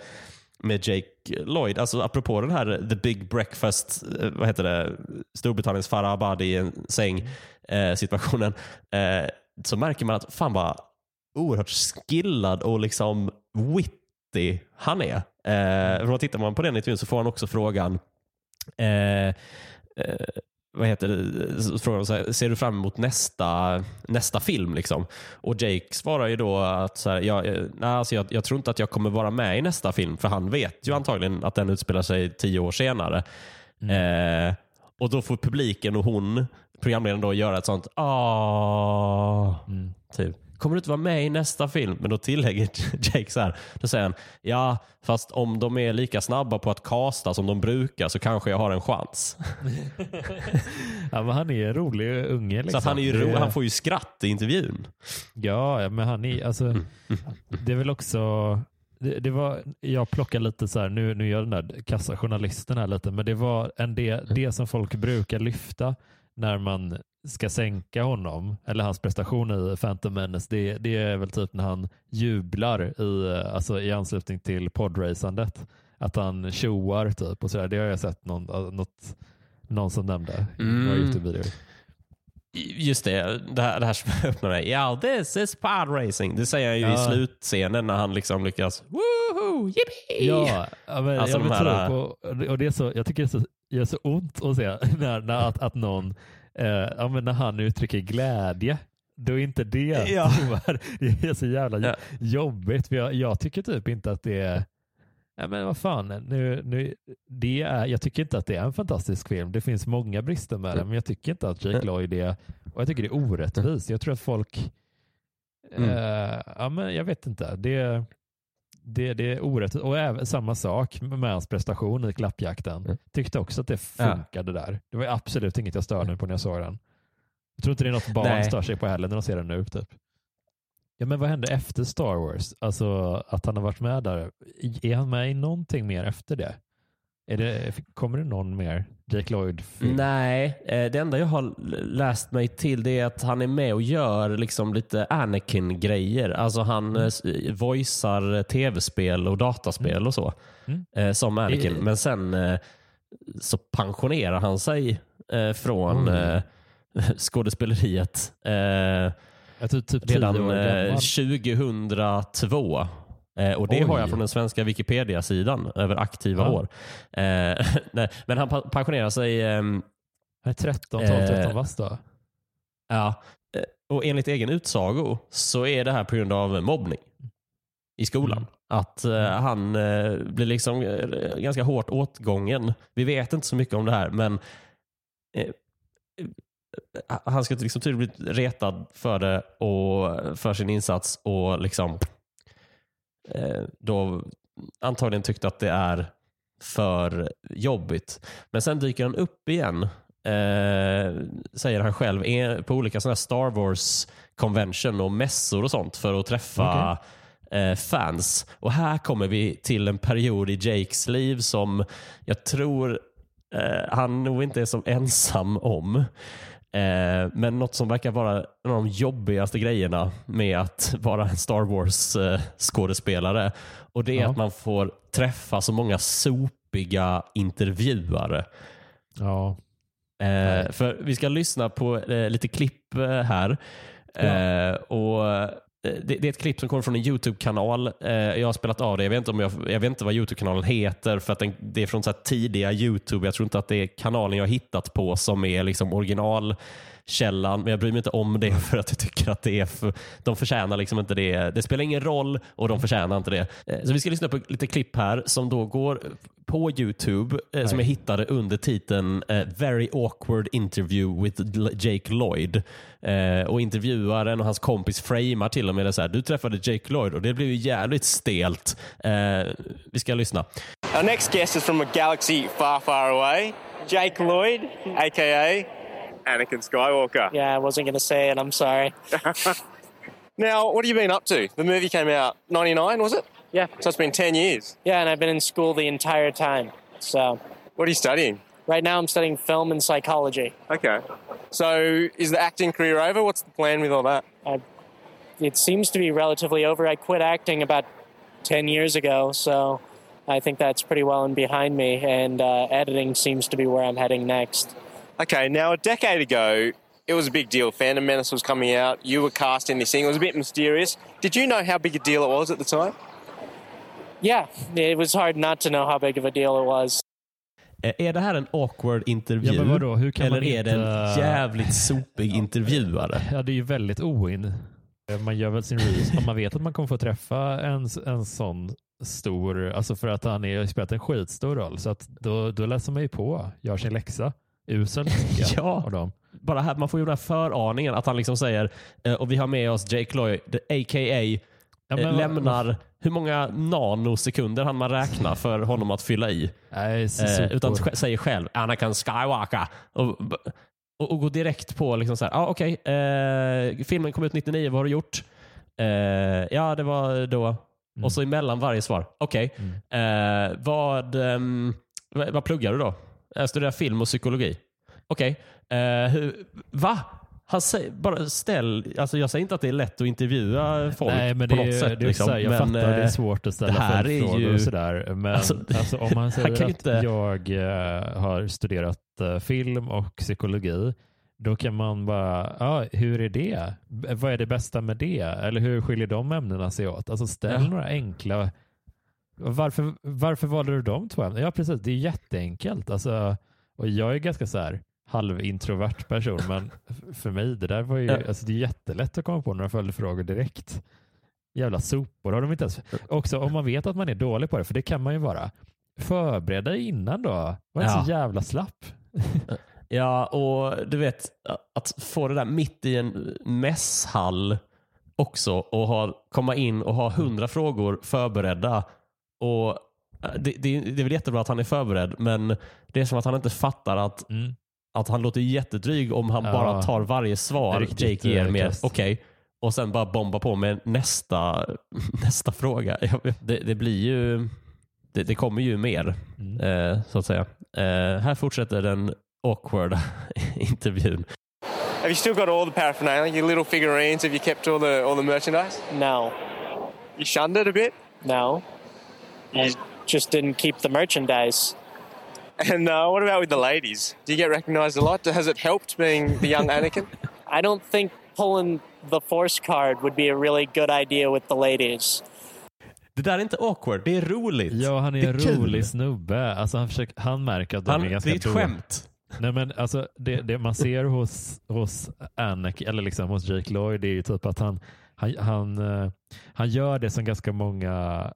med Jake Lloyd, alltså apropå den här The Big Breakfast, eh, vad heter det, Storbritanniens Farah Abadi i en säng eh, situationen, eh, så märker man att fan vad oerhört skillad och liksom witty han är. Eh, för tittar man på den intervjun så får han också frågan Eh, eh, vad heter det, så här, ser du fram emot nästa, nästa film? Liksom? Och Jake svarar ju då att så här, jag, eh, nej, alltså jag, jag, tror inte att jag kommer vara med i nästa film, för han vet ju antagligen att den utspelar sig tio år senare. Mm. Eh, och då får publiken och hon, programledaren, då göra ett sånt ah, mm. typ. Kommer du inte vara med i nästa film? Men då tillägger Jake så här, då säger han, ja fast om de är lika snabba på att kasta som de brukar så kanske jag har en chans. ja, men han är en rolig unge. Liksom. Så han, är ju Det- ro, han får ju skratt i intervjun. Ja, men han är, alltså, Mm. det är väl också, det, det var, jag plockar lite så här, nu, nu gör den där kassajournalisten här lite, men det var en det, det som folk brukar lyfta när man ska sänka honom, eller hans prestation i Phantom Menace, det, det är väl typ när han jublar i, alltså, i anslutning till podracandet. Att han tjoar typ och sådär. Det har jag sett någon, något, någon som nämnde i några Mm. Youtube-videor. Just det, det här, det här som öppnar mig. Ja, this is pod racing. Det säger han ju i Ja. slutscenen när han liksom lyckas. Woohoo, yippee! Ja, men Alltså jag, de här- på, och det är så, jag tycker det är så, är så ont att se när, när att, att någon, ja, men när han uttrycker glädje. Då är inte det Ja. Det är så jävla Ja. jobbigt. För jag, jag tycker typ inte att det är Ja, men vad fan, nu, nu, det är, jag tycker inte att det är en fantastisk film. Det finns många brister med den, men jag tycker inte att Jake Lloyd är, och jag tycker det är orättvist. Jag tror att folk, Mm. eh, ja men jag vet inte, det, det, det är orättvist. Och även samma sak med hans prestation i klappjakten. Mm. Tyckte också att det Ja. funkade där. Det var absolut inget jag störde mig på när jag såg den. Jag tror inte det är något barn Nej. stör sig på heller när de ser den nu. Typ. Ja, men vad hände efter Star Wars? Alltså att han har varit med där. Är han med i någonting mer efter det? Det kommer det någon mer Jake Lloyd-film? Nej, eh, det enda jag har läst mig till det är att han är med och gör liksom lite Anakin-grejer. Alltså han Mm. mm. voicear tv-spel och dataspel och så. Mm. Eh, som Anakin. Men sen eh, så pensionerar han sig eh, från eh, skådespeleriet. Eh, Jag tror typ redan år eh, gammal. 2002. Eh, och Det Oj. har jag från den svenska Wikipedia-sidan över aktiva Ja. år. Eh, nej, men han pensionerar sig ehm, är 13, 12, Eh, 13 bast då? Ja, eh, och enligt egen utsago så är det här på grund av mobbning i skolan. Mm. Att eh, han eh, blir liksom eh, ganska hårt åtgången. Vi vet inte så mycket om det här, men eh, eh, han ska liksom tydligen blivit retad för det och för sin insats och liksom eh, då antagligen tyckte att det är för jobbigt. Men sen dyker han upp igen, eh, säger han själv, på olika sådana Star Wars convention och mässor och sånt för att träffa eh, fans. Och här kommer vi till en period i Jakes liv som jag tror eh, han nog inte är så ensam om. Eh, men något som verkar vara en av de jobbigaste grejerna med att vara en Star Wars-skådespelare. och det är Ja. att man får träffa så många sopiga intervjuare. Ja. Eh, för vi ska lyssna på eh, lite klipp eh, här. Ja. Eh, och eh, Eh, det, det är ett klipp som kommer från en YouTube-kanal. Eh, jag har spelat av det. Jag vet inte, om jag, jag vet inte vad YouTube-kanalen heter för att den, det är från så här tidiga YouTube. Jag tror inte att det är kanalen jag har hittat på som är liksom originalkällan. Men jag bryr mig inte om det för att jag tycker att det är för, de förtjänar liksom inte det. Det spelar ingen roll och de förtjänar inte det. Eh, Så vi ska lyssna på lite klipp här som då går på YouTube eh, som jag hittade under titeln eh, “Very awkward interview with Jake Lloyd”. Och intervjuaren och hans kompis framar till och med det så här, du träffade Jake Lloyd och det blev ju jävligt stelt. Vi ska lyssna. Our next guest is from a galaxy far, far away. Jake Lloyd, aka Anakin Skywalker. Yeah, I wasn't going to say it. I'm sorry. Now, what have you been up to? The movie came out 99, was it? Yeah. So it's been 10 years. Yeah, and I've been in school the entire time. So What are you studying? right now I'm studying film and psychology. Okay. So is the acting career over? What's the plan with all that? I, it seems to be relatively over. I quit acting about 10 years ago, so I think that's pretty well and behind me. And uh, editing seems to be where I'm heading next. Okay, now a decade ago, it was a big deal. Phantom Menace was coming out. You were cast in this thing. It was a bit mysterious. Did you know how big a deal it was at the time? Yeah, it was hard not to know how big of a deal it was. Eh, är det här en awkward intervju? Ja, men vadå? Hur kan eller man är det en inte- jävligt sopig intervjuare? Ja, det är ju väldigt oin. Man gör väl sin research. Man vet att man kommer få träffa en, en sån stor, alltså för att han är, har spelat en skitstor roll. Så att då, då läser man ju på, gör sin läxa. Usel Ja. av dem. bara här, man får ju den här föraningen att han liksom säger, eh, och vi har med oss Jake Lloyd, a.k.a. Ja, men eh, lämnar hur många nanosekunder han man räkna för honom att fylla i. Nej, Eh, utan säger själv Anakin Skywalker. Och, och, och går direkt på liksom så här, ah, okej, eh, filmen kom ut 99, vad har du gjort? Eh, ja, det var då. Mm. Och så emellan varje svar, okej, vad, ehm, vad, vad pluggar du då? Jag studerar film och psykologi. Okej, eh, hur- va? Han säger, bara ställ, alltså jag säger inte att det är lätt att intervjua folk Nej, men på det något är, sätt. det liksom. här, jag men, fattar, det är eh, svårt att ställa det här är följdfrågor ju- och sådär. Men Alltså, alltså, om man säger att inte- jag eh, har studerat eh, film och psykologi, då kan man bara, ja, hur är det? Vad är det bästa med det? Eller hur skiljer de ämnena sig åt? Alltså ställ Ja. några enkla varför, varför valde du de två ämnena? Ja, precis. Det är jätteenkelt. Alltså, och jag är ganska så här halvintrovert person, men för mig, det där var ju, Ja. alltså, det är jättelätt att komma på några följdfrågor direkt. Jävla sopor har de inte ens. Också om man vet att man är dålig på det, för det kan man ju vara. Förbered dig innan då. Var inte Ja. så jävla slapp. Ja, och du vet att få det där mitt i en mässhall också och ha, komma in och ha hundra frågor förberedda. Och eh, det, det, det är väl jättebra att han är förberedd, men det är som att han inte fattar att, Mm. att han låter jättedryg om han Ja. bara tar varje svar Riktigt, Jake ger eh, med okej och sen bara bomba på med nästa, nästa fråga. Det, det blir ju, det, det kommer ju mer Mm. eh, så att säga. Eh, här fortsätter den awkward intervjun. Have you still got all the paraphernalia, your little figurines? Have you kept all the all the merchandise? No, You shunned it a bit? no. I just didn't keep the merchandise. And uh, what about with the ladies? Do you get recognised a lot? Has it helped being the young Anakin? I don't think pulling the force card would be a really good idea with the ladies. Det där är inte awkward, det är roligt. Ja, han är, det en kul. rolig snubbe. Alltså, han, försöker, han märker att de Han, är det ganska är ett skämt. Nej, men alltså, det, det man ser hos, hos Anakin, eller liksom hos Jake Lloyd, det är ju typ att han, han, han, eh, han gör det som ganska många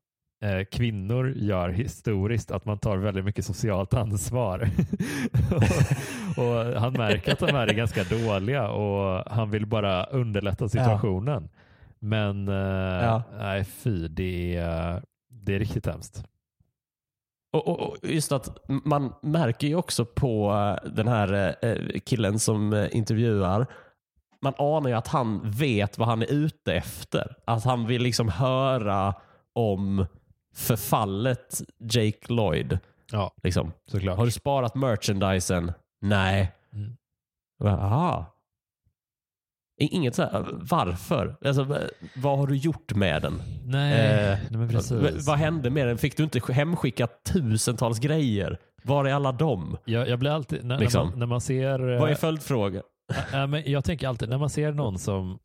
kvinnor gör historiskt, att man tar väldigt mycket socialt ansvar. och, och Han märker att de här är ganska dåliga och han vill bara underlätta situationen. Men eh, Ja. nej, fy, det är, det är riktigt hemskt. Och, och, och just att man märker ju också på eh, den här eh, killen som eh, intervjuar, man anar ju att han vet vad han är ute efter. Att han vill liksom höra om förfallet Jake Lloyd. Ja, Liksom. såklart. Har du sparat merchandisen? Nej. Mm. Aha. Inget så här, varför? Alltså, vad har du gjort med den? Nej, Eh, nej precis. vad hände med den? Fick du inte hemskicka tusentals grejer? Var är alla dem? Jag, jag blir alltid, när, Liksom. när, man, när man ser... Vad är eh, följdfrågan? äh, men jag tänker alltid, när man ser någon som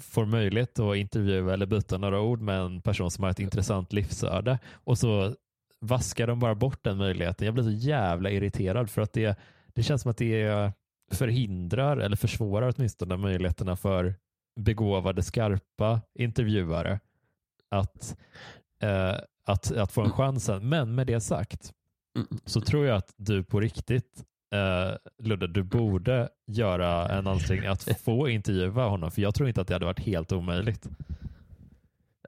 får möjlighet att intervjua eller byta några ord med en person som har ett intressant livsöde och så vaskar de bara bort den möjligheten. Jag blir så jävla irriterad för att det, det känns som att det förhindrar eller försvårar åtminstone möjligheterna för begåvade, skarpa intervjuare att, eh, att, att få en chansen. Men med det sagt Mm. så tror jag att du på riktigt, eh, Ludde, du borde göra en ansträngning att få intervjua honom. För jag tror inte att det hade varit helt omöjligt.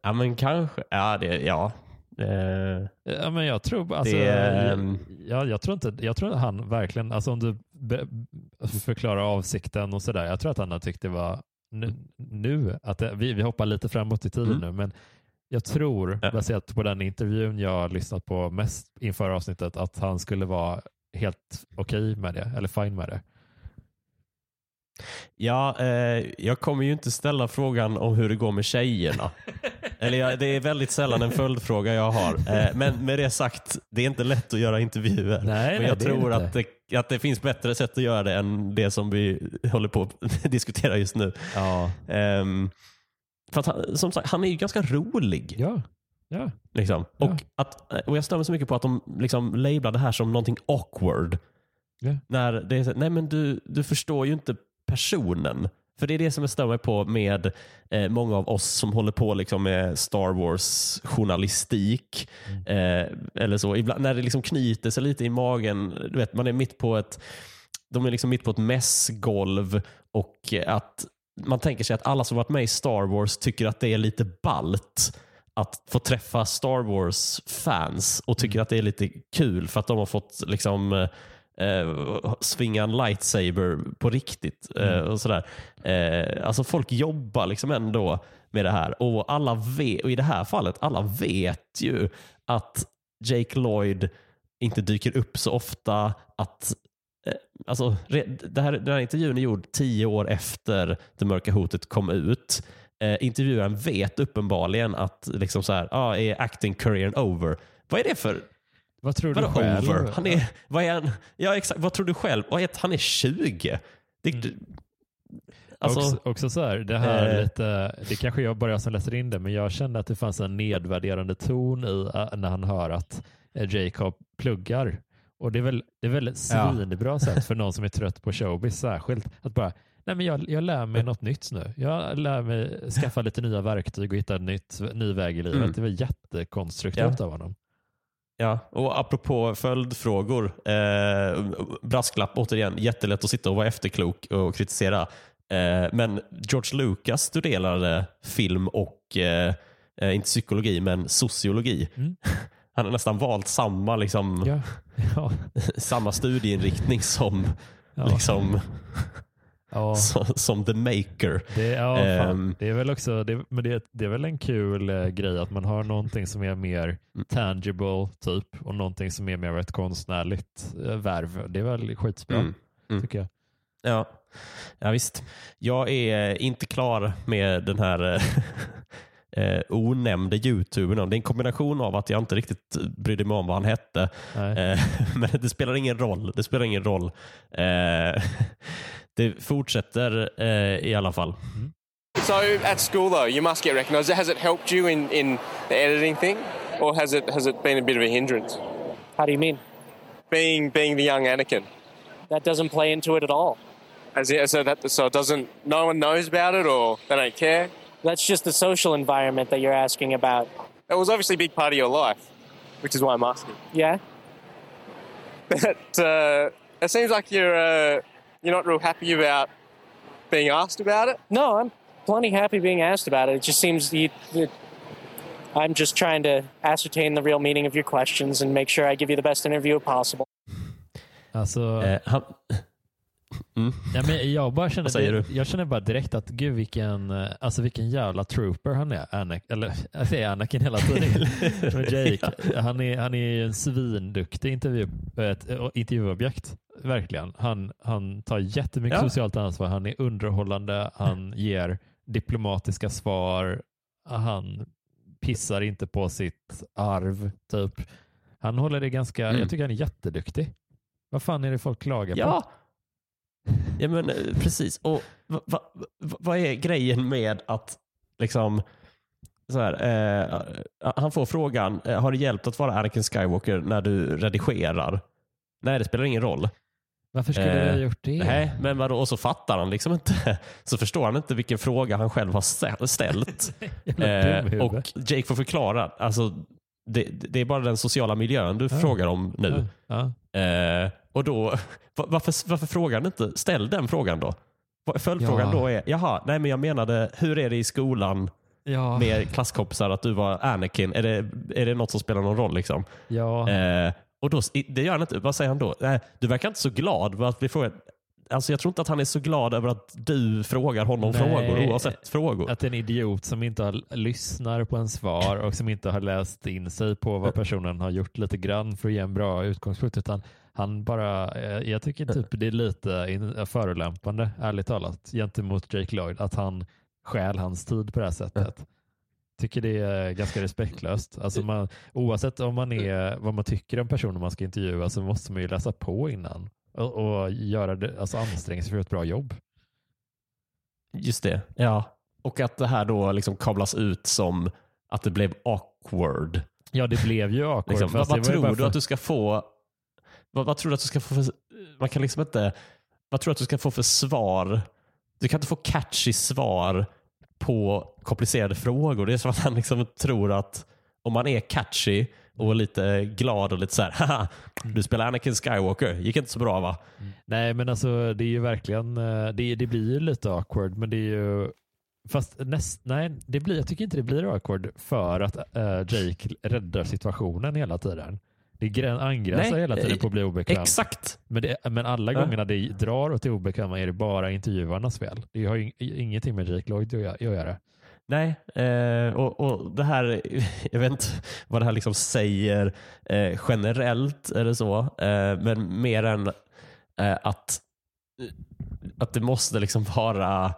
Ja, men kanske. Ja, det, ja. Eh, Ja, men jag tror, alltså, Det, ehm, jag, jag tror inte, jag tror att han verkligen, alltså om du förklarar avsikten och sådär, jag tror att han har tyckt det var nu, nu att det, vi, vi hoppar lite framåt i tiden Mm. nu, men jag tror, Ja. baserat på den intervjun jag har lyssnat på mest inför avsnittet, att han skulle vara helt okej med det, eller fine med det. ja, eh, jag kommer ju inte ställa frågan om hur det går med tjejerna. Eller jag, det är väldigt sällan en följdfråga jag har. Eh, men med det sagt, det är inte lätt att göra intervjuer. Nej, Men nej, jag är tror det att det, att det finns bättre sätt att göra det än det som vi håller på att diskutera just nu. Ja, Ehm, för att han, som sagt, han är ju ganska rolig. ja, ja. Liksom. Ja. Och, att, och Jag stör mig så mycket på att de liksom lablar det här som någonting awkward. Ja. När det är så, nej men du, du förstår ju inte personen. För det är det som jag stör mig på med eh, många av oss som håller på liksom med Star Wars journalistik. Eh, eller så. Ibland, när det liksom knyter sig lite i magen. Du vet, man är mitt på ett de är liksom mitt på ett mässgolv och att man tänker sig att alla som varit med i Star Wars tycker att det är lite balt att få träffa Star Wars-fans och tycker att det är lite kul för att de har fått liksom eh, svinga en lightsaber på riktigt. Eh, och sådär. Eh, alltså folk jobbar liksom ändå med det här och alla vet, och i det här fallet, alla vet ju att Jake Lloyd inte dyker upp så ofta. att eh, Alltså, det här, den här intervjun är gjord tio år efter Det mörka hotet kom ut. Eh, intervjuaren vet uppenbarligen att liksom så här, ah, är acting career over? Vad är det för Vad tror du Vadå själv? over? Han är, vad är han? Ja, exakt. Vad tror du själv? Vad är, han är 20. Det, alltså, också, också så här, det här eh, lite, det kanske jag bara som läser in det, men jag kände att det fanns en nedvärderande ton i äh, när han hör att eh, Jacob pluggar. Och det är väl, det är väl ett Ja. svinbra sätt för någon som är trött på showbiz särskilt. Att bara, nej men jag, jag lär mig något nytt nu. Jag lär mig skaffa lite nya verktyg och hitta en nytt, ny väg i livet. Mm. Det väl jättekonstruktivt av honom. Ja, och apropå följdfrågor. Eh, brasklapp återigen, jättelätt att sitta och vara efterklok och kritisera. Eh, men George Lucas studerade film och, eh, eh, inte psykologi, men sociologi. Mm. Han har nästan valt samma, liksom, Ja. Ja. samma studieinriktning som, Ja. liksom, Ja. som, som The Maker. Det, ja. Ehm. det är väl också, det, men det, det är väl en kul eh, grej att man har någonting som är mer tangible typ och någonting som är mer ett konstnärligt eh, värv. Det är väl skitbra Mm. Mm. tycker jag. Ja. ja, visst. Jag är inte klar med den här eh, eh, onämnde youtubern. Det är en kombination av att jag inte riktigt brydde mig om vad han hette. Eh, men det spelar ingen roll. Det spelar ingen roll. Eh, det fortsätter eh, i alla fall. So at school though, you must get recognised. Has it helped you in, in the editing thing, or has it has it been a bit of a hindrance? How do you mean? Being being the young Anakin, That doesn't play into it at all. as it, so that so it doesn't no one knows about it or they don't care. That's just the social environment that you're asking about. It was obviously a big part of your life, which is why I'm asking. Yeah? But uh, it seems like you're uh, you're not real happy about being asked about it. No, I'm plenty happy being asked about it. It just seems you, that I'm just trying to ascertain the real meaning of your questions and make sure I give you the best interview possible. Alltså, Eh, han, ja, men jag, bara känner, Vad säger du? jag känner bara direkt att gud vilken, eh, alltså vilken jävla trooper han är. Anak, eller jag säger Anakin hela tiden. Men Jake, han är, han är ju en svinduktig intervju, ett, eh, intervjuobjekt. Verkligen. Han, han tar jättemycket Ja. socialt ansvar. Han är underhållande. Han ger diplomatiska svar. Han pissar inte på sitt arv. Typ. Han håller det ganska, Mm. jag tycker han är jätteduktig. Vad fan är det folk klagar på? Ja. ja, men eh, precis. Och va, va, va, vad är grejen med att liksom så här, eh, han får frågan, eh, har det hjälpt att vara Anakin Skywalker när du redigerar? Nej, det spelar ingen roll. Varför skulle du ha Eh, gjort det? Nej, men vadå? Och så fattar han liksom inte. Så förstår han inte vilken fråga han själv har stä- ställt. Eh, och Jake får förklara. Alltså, det, det är bara den sociala miljön du frågar om nu. Ja. Eh, och då, va- varför, varför frågar han inte? Ställ den frågan då. Följdfrågan Ja. då är, jaha, nej men jag menade, hur är det i skolan Ja. med klasskompisar att du var Anakin? Är det, är det något som spelar någon roll? liksom? ja. Eh, och då, det gör han inte. Vad säger han då? Nej, du verkar inte så glad att bli frågad. Alltså jag tror inte att han är så glad över att du frågar honom Nej. frågor oavsett frågor. Att en idiot som inte har, lyssnar på en svar och som inte har läst in sig på vad personen har gjort lite grann för att ge en bra utgångspunkt. Utan han bara, eh, jag tycker typ det är lite förolämpande, ärligt talat, gentemot Jake Lloyd. Att han stjäl hans tid på det här sättet. Tycker det är ganska respektlöst. Alltså man, oavsett om man är, vad man tycker om personen man ska intervjua så måste man ju läsa på innan och, och göra det, alltså anstränga sig för ett bra jobb. Just det. Ja. Och att det här då liksom kablas ut som att det blev awkward. Ja, det blev ju awkward. Liksom. Vad, vad tror du att du ska få? Vad, vad tror du att du ska få för, Man kan liksom inte... Vad tror du att du ska få för svar? Du kan inte få catchy svar på komplicerade frågor. Det är som att han liksom tror att om man är catchy och lite glad och lite så här, haha, du spelar Anakin Skywalker, gick inte så bra va? Nej, men alltså det är ju verkligen, eh, det, det blir ju lite awkward, men det är ju Fast näst, nej, det blir, jag tycker inte det blir awkward för att uh, Jake räddar situationen hela tiden. Det angränsar nej, hela tiden på att bli obekvämt. Exakt. Men, det, men alla ja. gångerna det drar åt det obekväma är det bara intervjuarnas fel. Det har ju ingenting med Jake Lloyd att göra. Nej, eh, och, och det här, jag vet inte vad det här liksom säger eh, generellt eller så, eh, men mer än eh, att, att det måste liksom vara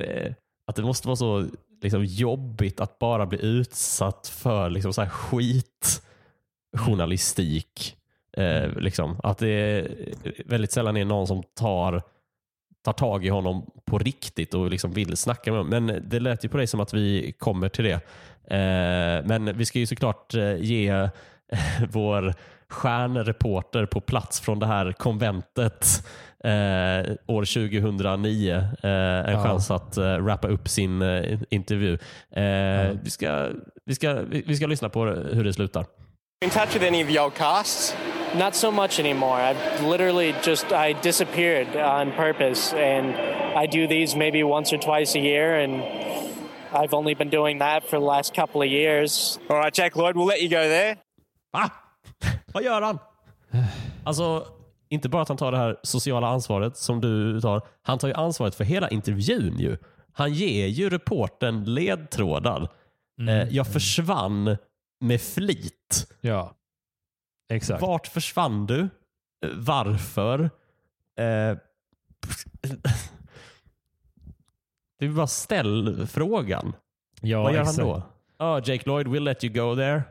eh, att det måste vara så liksom, jobbigt att bara bli utsatt för liksom, så här skitjournalistik. Eh, liksom. Att det väldigt sällan är någon som tar tar tag i honom på riktigt och liksom vill snacka med honom. Men det lät ju på dig som att vi kommer till det. Eh, men vi ska ju såklart eh, ge eh, vår stjärnreporter på plats från det här konventet eh, år 2009 eh, en ja. chans att eh, wrappa upp sin eh, intervju. Ja. vi, ska, vi, ska, vi ska lyssna på hur det slutar. In touch with any of old casts? Not so much anymore. I've literally just I disappeared on purpose, and I do these maybe once or twice a year, and I've only been doing that for the last couple of years. All right, Jack Lloyd, we'll let you go there. Va? Vad gör han? Alltså, inte bara att han tar det här sociala ansvaret som du tar. Han tar ju ansvaret för hela intervjun ju. Han ger ju reporten ledtrådar. Mm. Eh, jag försvann med flit. Ja. Exakt. Vart försvann du? Varför? Eh, du bara ställ frågan. Ja, Vad gör exakt. han då? Oh, Jake Lloyd will let you go there.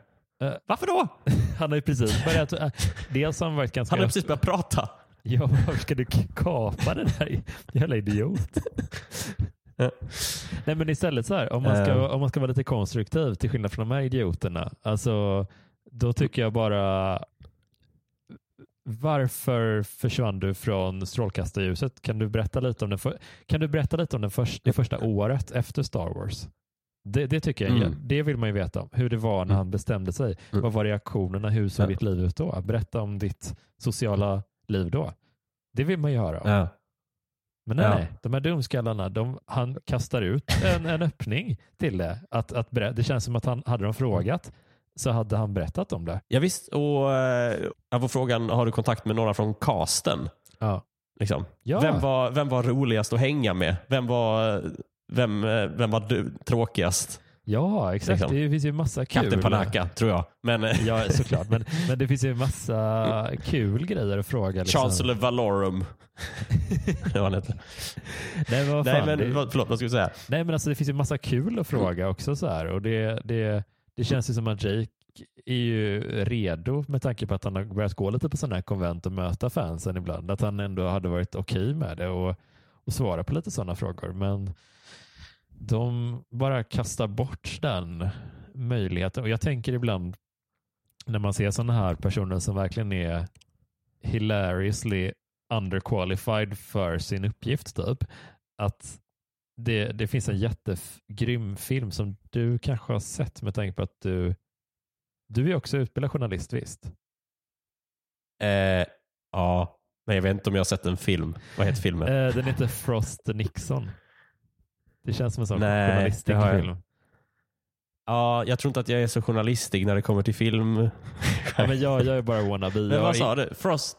Uh, Varför då? Han har ju precis börjat. Uh, dels har han varit ganska... Han har precis börjat prata. Ja, varför ska du kapa den här jävla idiot? Nej men istället så här, om man, ska, uh. om man ska vara lite konstruktiv till skillnad från de här idioterna. Alltså då tycker jag bara varför försvann du från strålkastarljuset? Kan du berätta lite om, den för, kan du berätta lite om den för, det första året efter Star Wars? Det, det tycker jag. Mm. Det vill man ju veta om. Hur det var när mm. han bestämde sig. Mm. Vad var reaktionerna? Hur såg ja. ditt liv ut då? Berätta om ditt sociala liv då. Det vill man ju höra om. Ja. Men nej, ja. nej, de här dumskallarna, de, han kastar ut en, en öppning till det. Att, att det känns som att han hade de frågat så hade han berättat om det. Ja, visst, och eh, jag får frågan, har du kontakt med några från casten? Ja. Liksom. Ja. Vem, var, vem var roligast att hänga med? Vem var, vem, eh, vem var du, tråkigast? Ja, exakt. Liksom. Det finns ju massa kul. Kapten Panaka, tror jag. Men, eh, ja, såklart. Men, men det finns ju massa kul grejer att fråga. Liksom. Chancellor Valorum. det var han. Nej, vad fan, Nej, men, det... förlåt, vad ska du säga? Nej, men alltså, det finns ju massa kul att fråga också. Så här. Och det, det, det känns ju som att Jake är ju redo med tanke på att han har börjat gå lite på sådana här konvent och möta fansen ibland. Att han ändå hade varit okej okay med det och, och svara på lite sådana frågor. Men de bara kastar bort den möjligheten. Och jag tänker ibland när man ser sådana här personer som verkligen är hilariously underqualified för sin uppgift typ. Att det, det finns en jättegrym film som du kanske har sett med tanke på att du, du är också utbildad journalist, visst? Eh, ja, men jag vet inte om jag har sett en film. Vad heter filmen? Eh, den heter Frost Nixon. Det känns som en sån Nej, journalistisk film. Ja, jag tror inte att jag är så journalistig när det kommer till film. ja, men jag, jag är bara wannabe. Men vad sa du? Frost?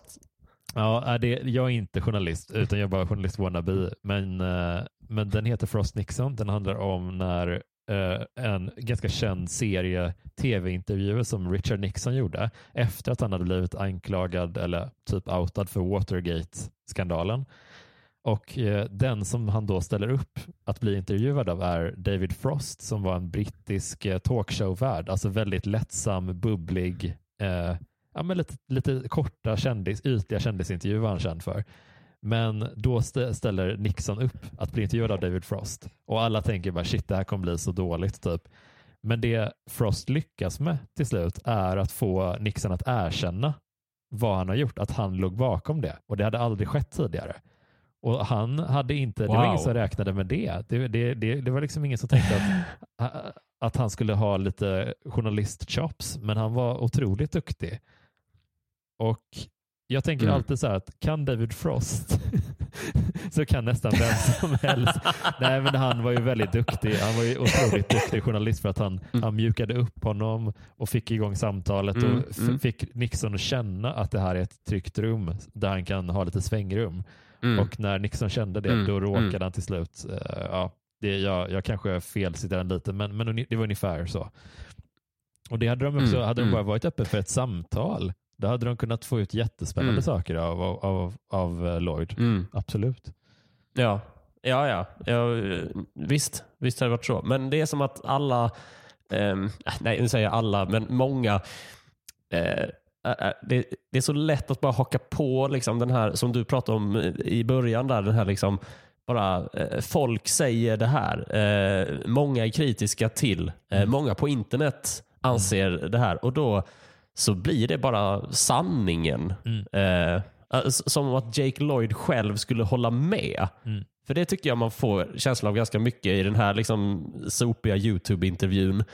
Ja, det, jag är inte journalist utan jag är bara journalist wannabe. Men, eh, men den heter Frost Nixon. Den handlar om när eh, en ganska känd serie tv-intervjuer som Richard Nixon gjorde efter att han hade blivit anklagad eller typ outad för Watergate-skandalen. Och eh, den som han då ställer upp att bli intervjuad av är David Frost som var en brittisk eh, talkshow-värd, alltså väldigt lättsam, bubblig, eh, ja, men lite, lite korta, kändis, ytliga kändisintervjuer var han känd för. Men då ställer Nixon upp att bli intervjuad av David Frost och alla tänker bara shit det här kommer bli så dåligt typ. Men det Frost lyckas med till slut är att få Nixon att erkänna vad han har gjort, att han låg bakom det och det hade aldrig skett tidigare. Och han hade inte, wow. det var ingen som räknade med det. Det, det, det, det var liksom ingen som tänkte att, att han skulle ha lite journalistchops, men han var otroligt duktig. Och jag tänker mm. alltid så här att kan David Frost så kan nästan vem som helst. Nej, men han var ju väldigt duktig. Han var ju otroligt duktig journalist för att han, mm. han mjukade upp honom och fick igång samtalet mm. och mm. fick Nixon att känna att det här är ett tryggt rum där han kan ha lite svängrum. Mm. Och när Nixon kände det, mm. då råkade han till slut, uh, ja, det, jag, jag kanske felciterar lite, men, men det var ungefär så. Och det hade de också, hade de bara varit öppna för ett samtal då hade de kunnat få ut jättespännande mm. saker av, av, av, av eh, Lloyd. Mm. Absolut. Ja. Ja, ja, ja. Visst, visst har det varit så. Men det är som att alla, eh, nej nu säger jag alla, men många eh, det, det, är så lätt att bara haka på liksom den här som du pratade om i början. där, den här liksom bara eh, Folk säger det här. Eh, många är kritiska till. Eh, mm. Många på internet anser mm. det här. Och då så blir det bara sanningen. Mm. Som att Jake Lloyd själv skulle hålla med. Mm. För det tycker jag man får känslan av ganska mycket i den här liksom sopiga YouTube-intervjun.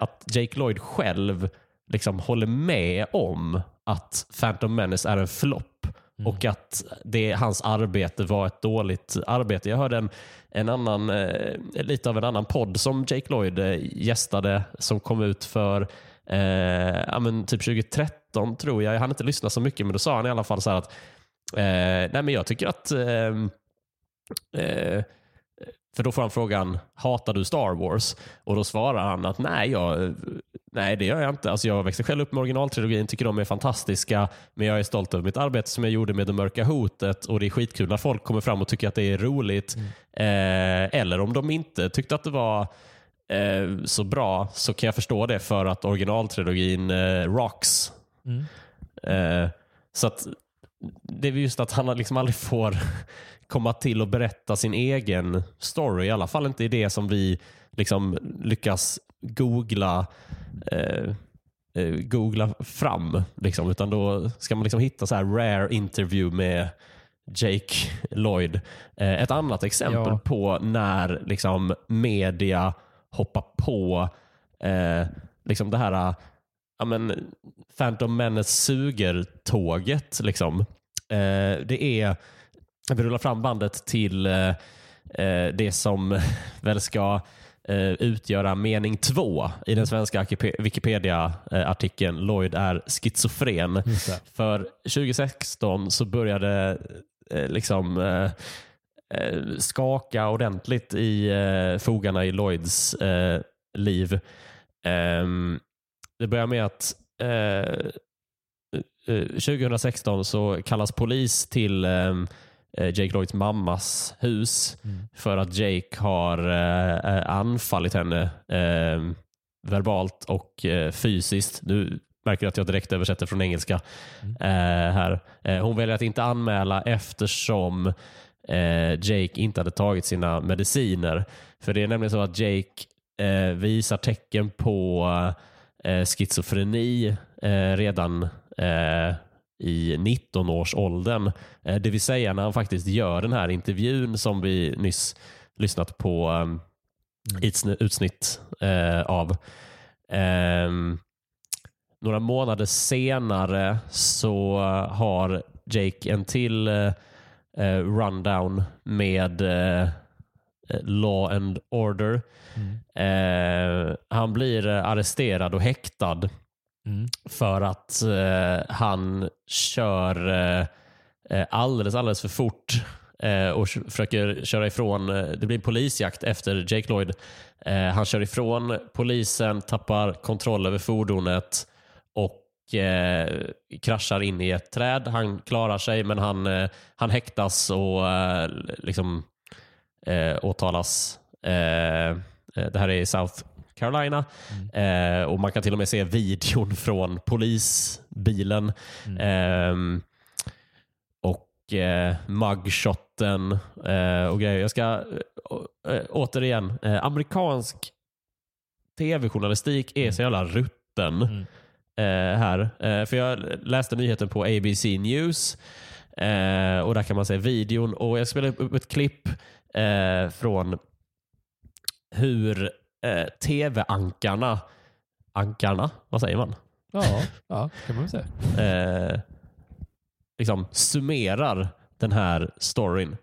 Att Jake Lloyd själv liksom håller med om att Phantom Menace är en flopp mm. och att det, hans arbete var ett dåligt arbete. Jag hörde en, en annan, eh, lite av en annan podd som Jake Lloyd eh, gästade som kom ut för eh, ja, men typ 2013 tror jag. Jag hann inte lyssna så mycket men då sa han i alla fall så att eh, nej men jag tycker att eh, för då får han frågan, hatar du Star Wars? Och då svarar han att nej, jag, nej det gör jag inte. Alltså jag växte själv upp med originaltrilogin, tycker de är fantastiska, men jag är stolt över mitt arbete som jag gjorde med Det mörka hotet och det är skitkul när folk kommer fram och tycker att det är roligt. Mm. Eh, eller om de inte tyckte att det var eh, så bra så kan jag förstå det för att originaltrilogin eh, rocks. Mm. Eh, så att det är just att han liksom aldrig får komma till och berätta sin egen story. I alla fall inte i det som vi liksom lyckas googla eh, eh, googla fram. Liksom. Utan då ska man liksom hitta så här rare interview med Jake Lloyd. Eh, ett annat exempel ja. på när liksom media hoppa på eh, liksom det här ja, men, Phantom Menace suger-tåget. Liksom. Eh, det är, vi rullar fram bandet till eh, eh det som väl ska eh, utgöra mening två i den svenska Wikipedia-artikeln Lloyd är schizofren. För 2016 så började eh, liksom eh, skaka ordentligt i eh, fogarna i Lloyds eh, liv. Ehm, det börjar med att 2016 eh, så kallas polis till ehm, Jake Lloyds mammas hus mm. för att Jake har anfallit henne ehm, verbalt och fysiskt. Nu märker att jag direkt översätter från engelska mm. här. hon väljer att inte anmäla eftersom eh, Jake inte hade tagit sina mediciner. För det är nämligen så att Jake eh, visar tecken på eh, schizofreni eh, redan eh, i 19-årsåldern. Eh, det vill säga när han faktiskt gör den här intervjun som vi nyss lyssnat på um, mm. utsnitt uh, av. Um, några månader senare så har Jake en till uh, eh, rundown med eh, Law and Order. Mm. Eh, han blir arresterad och häktad mm. för att eh, han kör eh, eh alldeles, alldeles för fort eh, och försöker köra ifrån. Eh, det blir en polisjakt efter Jake Lloyd. han kör ifrån polisen, tappar kontroll över fordonet och eh, kraschar in i ett träd. Han klarar sig men han, eh, han häktas och eh, liksom, eh, åtalas. Eh, det här är i South Carolina mm. och man kan till och med se videon från polisbilen. Mm. Ehm, och eh, mugshotten och grejer. Jag ska återigen, amerikansk tv-journalistik är så jävla rutten. Mm eh, här. Eh, för jag läste nyheten på ABC News eh, och där kan man se videon och jag spelade upp ett klipp eh, från hur eh, tv-ankarna, ankarna, vad säger man? Ja, ja kan man väl säga. Eh, liksom summerar den här storyn.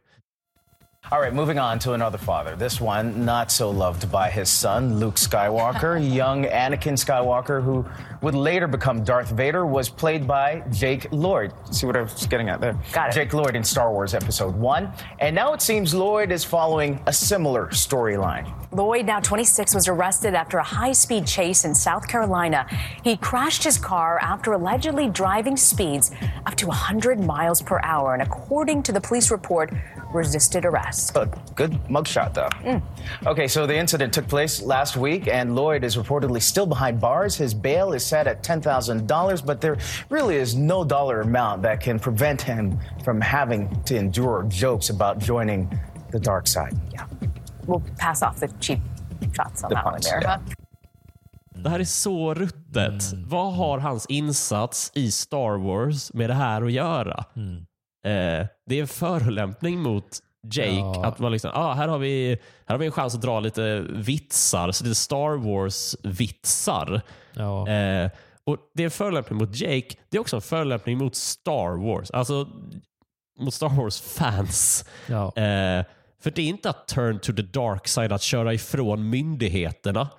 All right, moving on to another father. This one not so loved by his son, Luke Skywalker. Young Anakin Skywalker, who would later become Darth Vader, was played by Jake Lloyd. See what I was getting at there? Got it. Jake Lloyd in Star Wars Episode 1. And now it seems Lloyd is following a similar storyline. Lloyd, now 26, was arrested after a high speed chase in South Carolina. He crashed his car after allegedly driving speeds up to 100 miles per hour. And according to the police report, resisted arrest. A good mugshot, though. Mm. Okay, so the incident took place last week, and Lloyd is reportedly still behind bars. His bail is set at $10,000, but there really is no dollar amount that can prevent him from having to endure jokes about joining the dark side. Yeah. We'll pass off the cheap shots on The that one there. yeah. huh? Det här är så ruttet. Mm. Vad har hans insats i Star Wars med det här att göra? Mm. Eh, det är en förolämpning mot Jake. Ja. Att man liksom, ah, här, har vi, här har vi en chans att dra lite vitsar, så är Star Wars-vitsar. Ja. Eh, och Det är en förolämpning mot Jake. Det är också en förolämpning mot Star Wars. Alltså mot Star Wars-fans. Ja. Eh, för det är inte att turn to the dark side, att köra ifrån myndigheterna.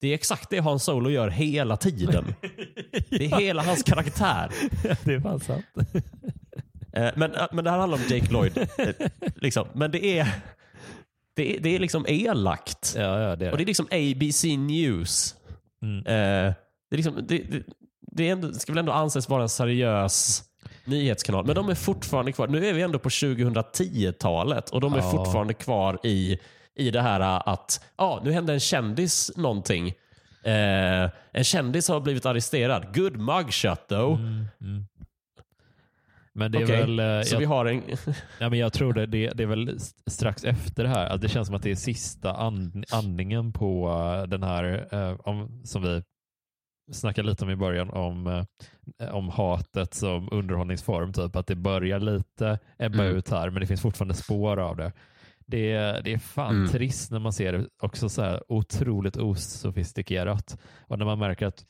Det är exakt det Han Solo gör hela tiden. Det är hela hans karaktär. det är fan sant. Eh, men, eh, men det här handlar om Jake Lloyd. Eh, liksom. Men det är, det är, det är liksom elakt. Ja, ja, det är Och det är liksom ABC News. Mm. Det, är liksom, det, det, det, är ändå, det ska väl ändå anses vara en seriös nyhetskanal. Men de är fortfarande kvar. Nu är vi ändå på 2010-talet och de är Ja. fortfarande kvar i, i det här att ja, nu hände en kändis någonting. Eh, en kändis har blivit arresterad. Good mugshot though. Mm. Men det är Okej, väl... eh, så jag, vi har en... ja, men jag tror det, det, det är väl strax efter det här. Alltså det känns som att det är sista and, andningen på eh, den här, eh, om, som vi snackade lite om i början, om, eh, om hatet som underhållningsform. Typ att det börjar lite ebba Mm. ut här, men det finns fortfarande spår av det. Det, det är fan Mm. trist när man ser det också så här otroligt osofistikerat. Och när man märker att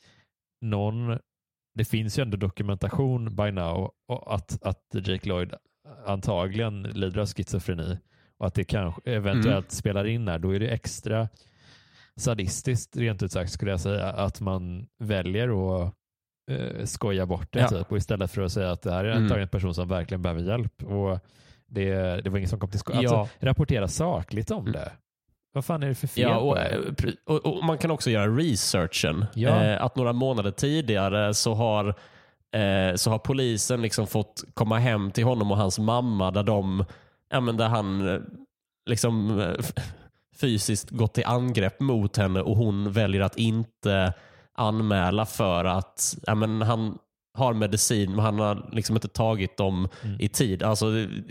någon det finns ju ändå dokumentation by now att, att Jake Lloyd antagligen lider av schizofreni och att det kanske eventuellt spelar in här, då är det extra sadistiskt rent ut sagt skulle jag säga att man väljer att eh, skoja bort det Ja. typ och istället för att säga att det här är Mm. antagligen en person som verkligen behöver hjälp och det, det var ingen som kom till skott. Alltså, rapportera sakligt om Mm. det. Vad fan är det för fel Ja, och, eh, och, och man kan också göra researchen. Ja. Eh, att några månader tidigare så har, eh, så har polisen liksom fått komma hem till honom och hans mamma där, de, ja, men där han eh, liksom eh, fysiskt gått till angrepp mot henne och hon väljer att inte anmäla för att ja, men han har medicin men han har liksom inte tagit dem i tid. Alltså,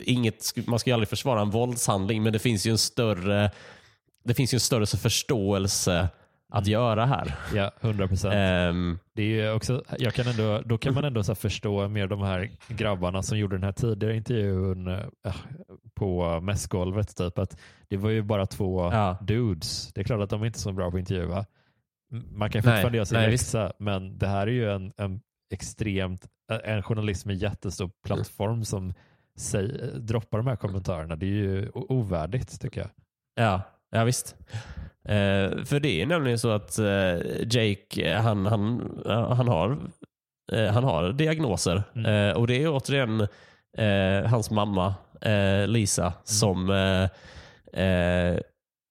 inget, man ska ju aldrig försvara en våldshandling men det finns ju en större det finns ju en större förståelse att göra här. Ja, 100 procent. Ehm, Det är ju också, jag kan ändå, då kan man ändå så förstå mer de här grabbarna som gjorde den här tidigare intervjun eh, på mässgolvet. Typ, att det var ju bara två Ja. dudes. Det är klart att de är inte så bra på att intervjua. Man kan Nej, fortfarande göra sin nej, läxa, men det här är ju en, en extremt, en journalist med jättestor plattform som säger, droppar de här kommentarerna. Det är ju ovärdigt tycker jag. ja, ja, visst. Eh, för det är nämligen så att eh, Jake, eh, han, han, ja, han, har, eh, han har diagnoser. Mm. Eh, och det är återigen eh, hans mamma, eh, Lisa, som, eh, eh,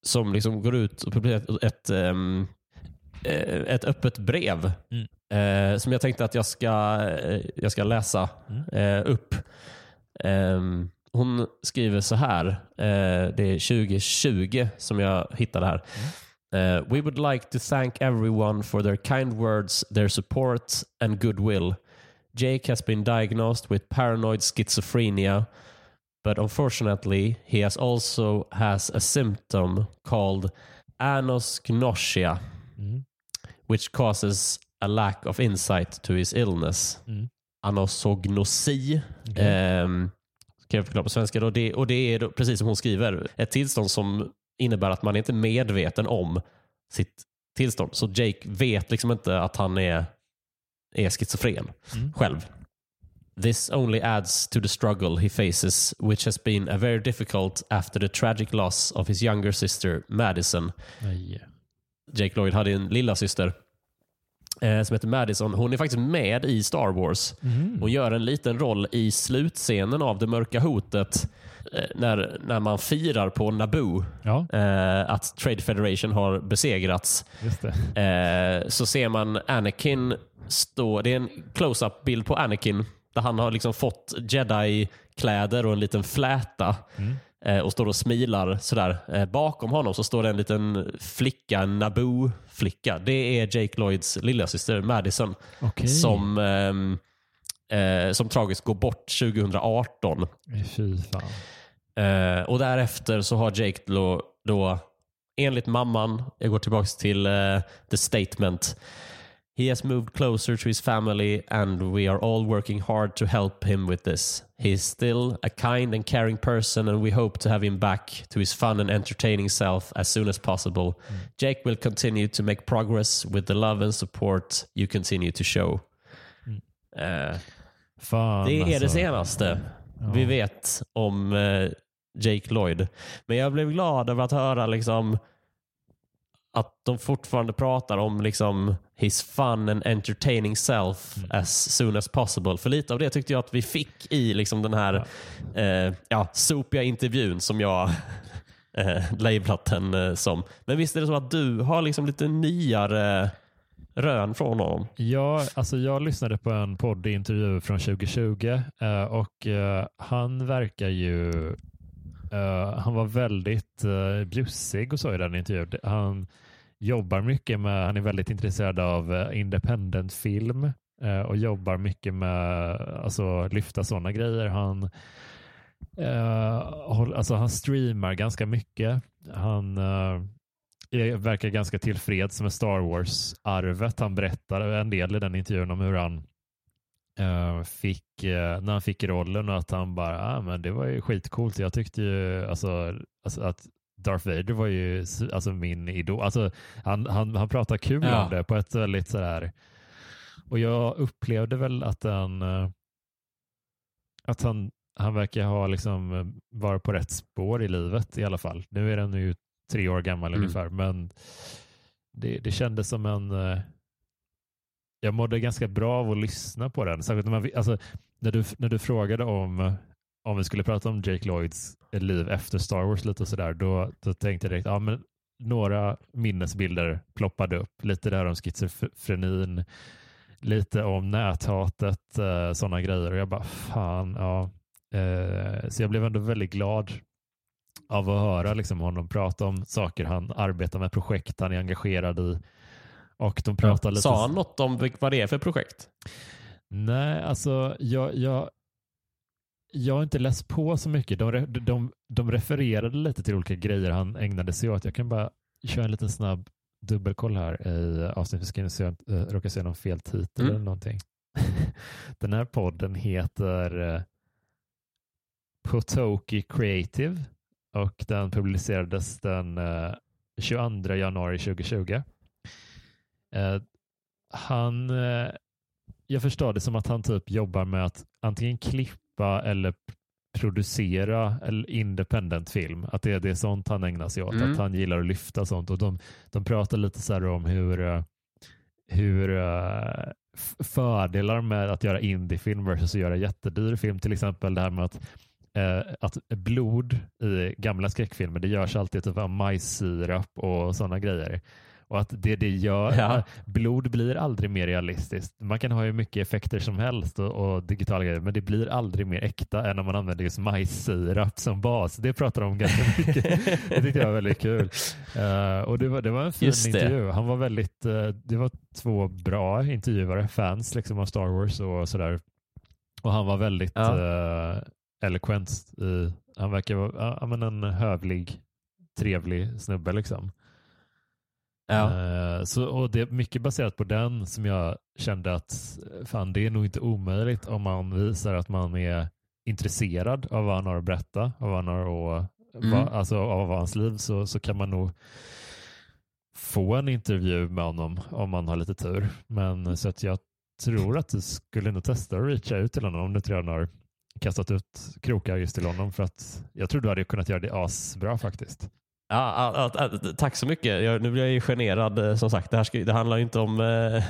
som liksom går ut och publicerar ett, ehm, eh, ett öppet brev Mm. eh, som jag tänkte att jag ska, eh, jag ska läsa Mm. eh, upp. Ehm, hon skriver så här, eh, det är 2020 som jag hittade här. Eh, We would like to thank everyone for their kind words, their support and goodwill. Jake has been diagnosed with paranoid schizophrenia, but unfortunately he has also has a symptom called anosognosia, Mm. which causes a lack of insight to his illness. Mm. Anosognosi Okej. ehm, kan jag förklara på svenska. Då. Det, och det är då, precis som hon skriver ett tillstånd som innebär att man inte är medveten om sitt tillstånd. Så Jake vet liksom inte att han är, är schizofren Mm. själv. This only adds to the struggle he faces, which has been a very difficult after the tragic loss of his younger sister Madison. Nej. Jake Lloyd hade en lilla syster som heter Madison. Hon är faktiskt med i Star Wars. Hon gör en liten roll i slutscenen av Det mörka hotet eh, när, när man firar på Naboo Ja, eh, att Trade Federation har besegrats. just det. Eh, så ser man Anakin stå, det är en close-up bild på Anakin där han har liksom fått jedi-kläder och en liten fläta eh, och står och smilar sådär. Eh, bakom honom så står det en liten flicka, en Naboo-flicka. Det är Jake Lloyds lillasyster Madison Okej. som, ehm, eh, som tragiskt går bort 2018. Fy fan. Eh, och därefter så har Jake då, då enligt mamman, jag går tillbaka till eh, the statement. He has moved closer to his family and we are all working hard to help him with this. He is still a kind and caring person and we hope to have him back to his fun and entertaining self as soon as possible. Jake will continue to make progress with the love and support you continue to show. Eh, Fan, det är det alltså. senaste vi vet om eh, Jake Lloyd. Men jag blev glad över att höra liksom att de fortfarande pratar om liksom his fun and entertaining self as soon as possible. För lite av det tyckte jag att vi fick i liksom den här eh, ja, sopiga intervjun som jag eh, lablat den eh, som. Men visst är det så att du har liksom lite nyare rön från honom? Ja, alltså jag lyssnade på en poddintervju från 2020 eh, och eh, han verkar ju Eh, han var väldigt uh, bjussig och så i den intervjun. Han jobbar mycket med, han är väldigt intresserad av eh, independent film uh, och jobbar mycket med alltså lyfta sådana grejer. Han håll- alltså han streamar ganska mycket. Han är- verkar ganska tillfreds med Star Wars-arvet. Han berättar en del i den intervjun om hur han fick, eh, när han fick rollen och att han bara, ah, men det var ju skitcoolt. Jag tyckte ju alltså, alltså att Darth Vader var ju alltså min idol. Alltså, han, han, han pratar kul Ja. om det på ett väldigt sådär och jag upplevde väl att han eh, att han, han verkar ha liksom eh, varit på rätt spår i livet i alla fall. Nu är den ju tre år gammal Mm. ungefär, men det, det kändes som en... Jag mådde ganska bra av att lyssna på den. Särskilt när, man, alltså, när, du, när du frågade om om vi skulle prata om Jake Lloyds liv efter Star Wars lite och sådär, då, då tänkte jag direkt, ja men några minnesbilder ploppade upp. Lite där om schizofrenin, lite om näthatet, eh, sådana grejer. Och jag bara, fan, ja. Eh, så jag blev ändå väldigt glad av att höra liksom, honom prata om saker han arbetar med, projekt han är engagerad i. Och de pratar lite... Sa han något om vad det är för projekt? Nej, alltså jag, jag, jag har inte läst på så mycket. De, de, de refererade lite till olika grejer han ägnade sig åt. Jag kan bara köra en liten snabb dubbelkoll här i avsnittet så se jag inte råkar säga någon fel titel Mm. eller någonting. Den här podden heter eh, Potoki Creative och den publicerades den eh, 22 januari 2020. Eh, han, eh, jag förstår det som att han typ jobbar med att antingen klippa eller producera eller independent film. Att det är det sånt han ägnar sig åt. Mm. Att han gillar att lyfta sånt. Och de, de pratar lite så här om hur, eh, hur eh, fördelar med att göra indiefilm versus att göra jättedyr film. Till exempel det här med att eh, att blod i gamla skräckfilmer, det görs alltid typ av majssirap och sådana grejer. Och att det det gör, Ja. blod blir aldrig mer realistiskt. Man kan ha hur mycket effekter som helst och, och digitala grejer, men det blir aldrig mer äkta än om man använder just majssirap som bas. Det pratar de om ganska mycket. det tyckte jag var väldigt kul. Eh, och det var, det var en fin Just det. intervju. Han var väldigt, eh, det var två bra intervjuare, fans liksom av Star Wars och sådär. Och han var väldigt Ja. eh, eloquent. I, han verkar vara ja, men en hövlig, trevlig snubbe liksom. Ja. Eh, så, och det är mycket baserat på den som jag kände att fan, det är nog inte omöjligt om man visar att man är intresserad av vad han har att berätta, av vad han har att, Mm. vad, alltså, av hans liv så, så kan man nog få en intervju med honom om man har lite tur. Men så att jag tror att du skulle nog testa att reacha ut till honom om du inte redan har kastat ut krokar just till honom för att jag tror du hade kunnat göra det asbra faktiskt. Ja, ja, ja, tack så mycket. Jag, nu blir jag ju generad eh, som sagt. Det, här ska, det handlar inte om, eh,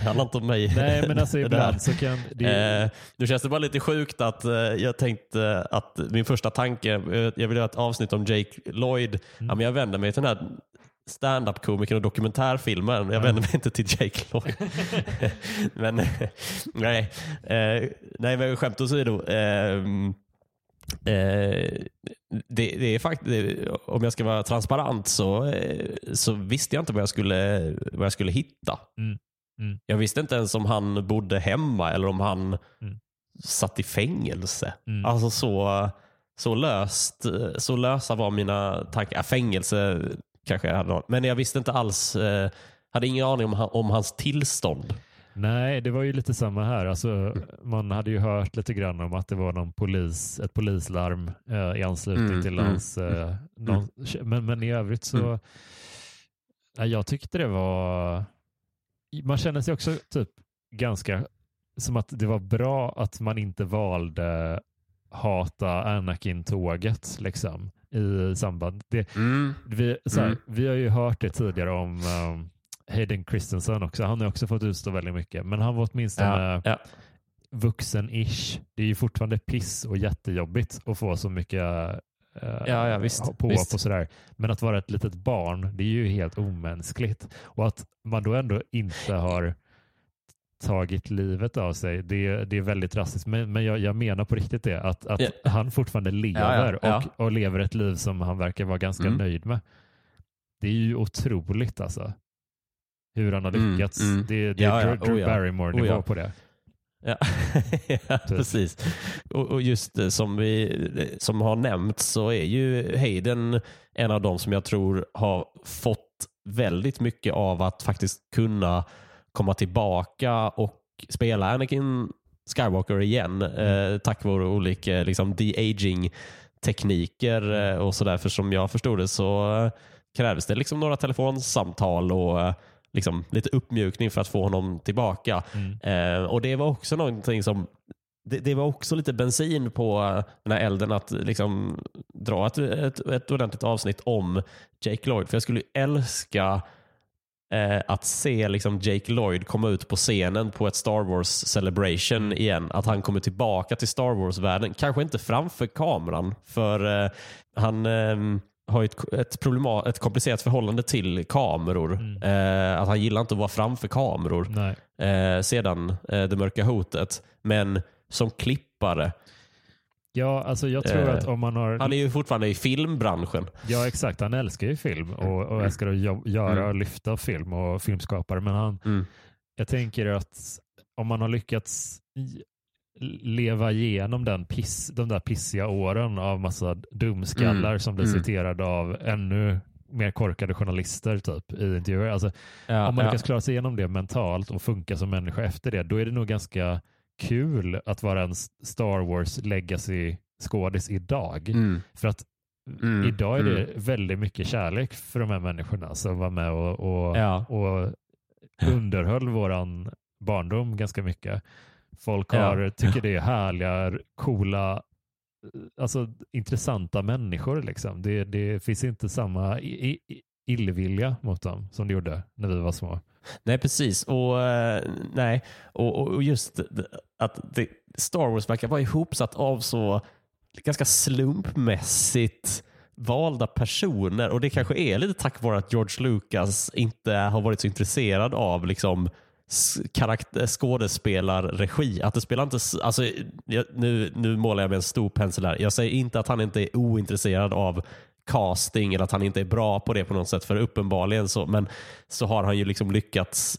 det handlar inte om mig. Nej, men alltså ibland så kan... Det... Eh, nu känns det bara lite sjukt att eh, jag tänkte att min första tanke, eh, jag vill göra ett avsnitt om Jake Lloyd. Mm. Ja, men jag vänder mig till den här stand-up-komikern och dokumentärfilmaren. Jag vänder mig inte till Jake Lloyd. men nej, eh, nej men skämt åsido. Eh, Eh, det, det, är faktiskt, om jag ska vara transparent så, eh, så visste jag inte vad jag skulle, vad jag skulle hitta. Mm. Mm. Jag visste inte ens om han bodde hemma eller om han mm. satt i fängelse. Mm. Alltså så, så, löst, så lösa var mina tankar. Fängelse kanske jag hade Men jag visste inte alls, eh, hade ingen aning om, om hans tillstånd. Nej, det var ju lite samma här. Alltså, man hade ju hört lite grann om att det var någon polis, ett polislarm eh, i anslutning mm, till mm, hans... Eh, mm. någon, men, men i övrigt så... Mm. Ja, jag tyckte det var... Man känner sig också typ ganska som att det var bra att man inte valde hata Anakin-tåget liksom, i samband. Det, mm. vi, här, mm. vi har ju hört det tidigare om um, Hayden Christensen också. Han har också fått utstå väldigt mycket, men han var åtminstone ja, ja. vuxen-ish. Det är ju fortfarande piss och jättejobbigt att få så mycket uh, ja, ja, visst, på visst. och sådär. Men att vara ett litet barn, det är ju helt omänskligt. Och att man då ändå inte har tagit livet av sig, det, det är väldigt drastiskt. Men, men jag, jag menar på riktigt det, att, att yeah. han fortfarande lever ja, ja. Och, och lever ett liv som han verkar vara ganska mm. nöjd med. Det är ju otroligt alltså hur han har mm, lyckats. Mm, mm. Det, det, är ja, Drew, oh, Barrymore-nivå oh, ja. på det. Ja, ja typ. precis. Och, och, just eh, som, vi, som har nämnts så är ju Hayden en av de som jag tror har fått väldigt mycket av att faktiskt kunna komma tillbaka och spela Anakin Skywalker igen mm. eh, tack vare olika liksom, de-aging tekniker eh, och sådär. För som jag förstod det så eh, krävs det liksom några telefonsamtal och eh, liksom, lite uppmjukning för att få honom tillbaka. Mm. Eh, och Det var också någonting som det, det, var också lite bensin på den här elden att liksom dra ett, ett, ett ordentligt avsnitt om Jake Lloyd. För jag skulle älska eh, att se liksom Jake Lloyd komma ut på scenen på ett Star Wars celebration igen. Att han kommer tillbaka till Star Wars-världen. Kanske inte framför kameran, för eh, han eh, har ett, ett, problemat, ett komplicerat förhållande till kameror. Mm. Eh, att han gillar inte att vara framför kameror. Eh, sedan eh, Det mörka hotet. Men som klippare. Ja, alltså jag tror att om man har... Han är ju fortfarande i filmbranschen. Ja, exakt. Han älskar ju film och, och mm. älskar att göra och mm. lyfta film och filmskapare. Men han, mm. jag tänker att om man har lyckats leva igenom den piss, de där pissiga åren av massa dumskallar mm. som blir mm. citerade av ännu mer korkade journalister typ i intervjuer. Alltså, ja, om man ja. lyckas klara sig igenom det mentalt och funka som människa efter det, då är det nog ganska kul att vara en Star Wars legacy skådis idag. Mm. För att mm. idag är det mm. väldigt mycket kärlek för de här människorna som var med och, och, ja. och underhöll våran barndom ganska mycket. Folk har, ja. tycker det är härliga, coola, alltså intressanta människor. Liksom. Det, det finns inte samma i, i, illvilja mot dem som det gjorde när vi var små. Nej, precis. Och, uh, nej. Och, och, just att det, Star Wars verkar vara ihopsatt av så ganska slumpmässigt valda personer. Och det kanske är lite tack vare att George Lucas inte har varit så intresserad av liksom skådespelarregi. Att det spelar inte, alltså, nu, nu målar jag med en stor pensel här. Jag säger inte att han inte är ointresserad av casting eller att han inte är bra på det på något sätt. För uppenbarligen så, men så har han ju liksom lyckats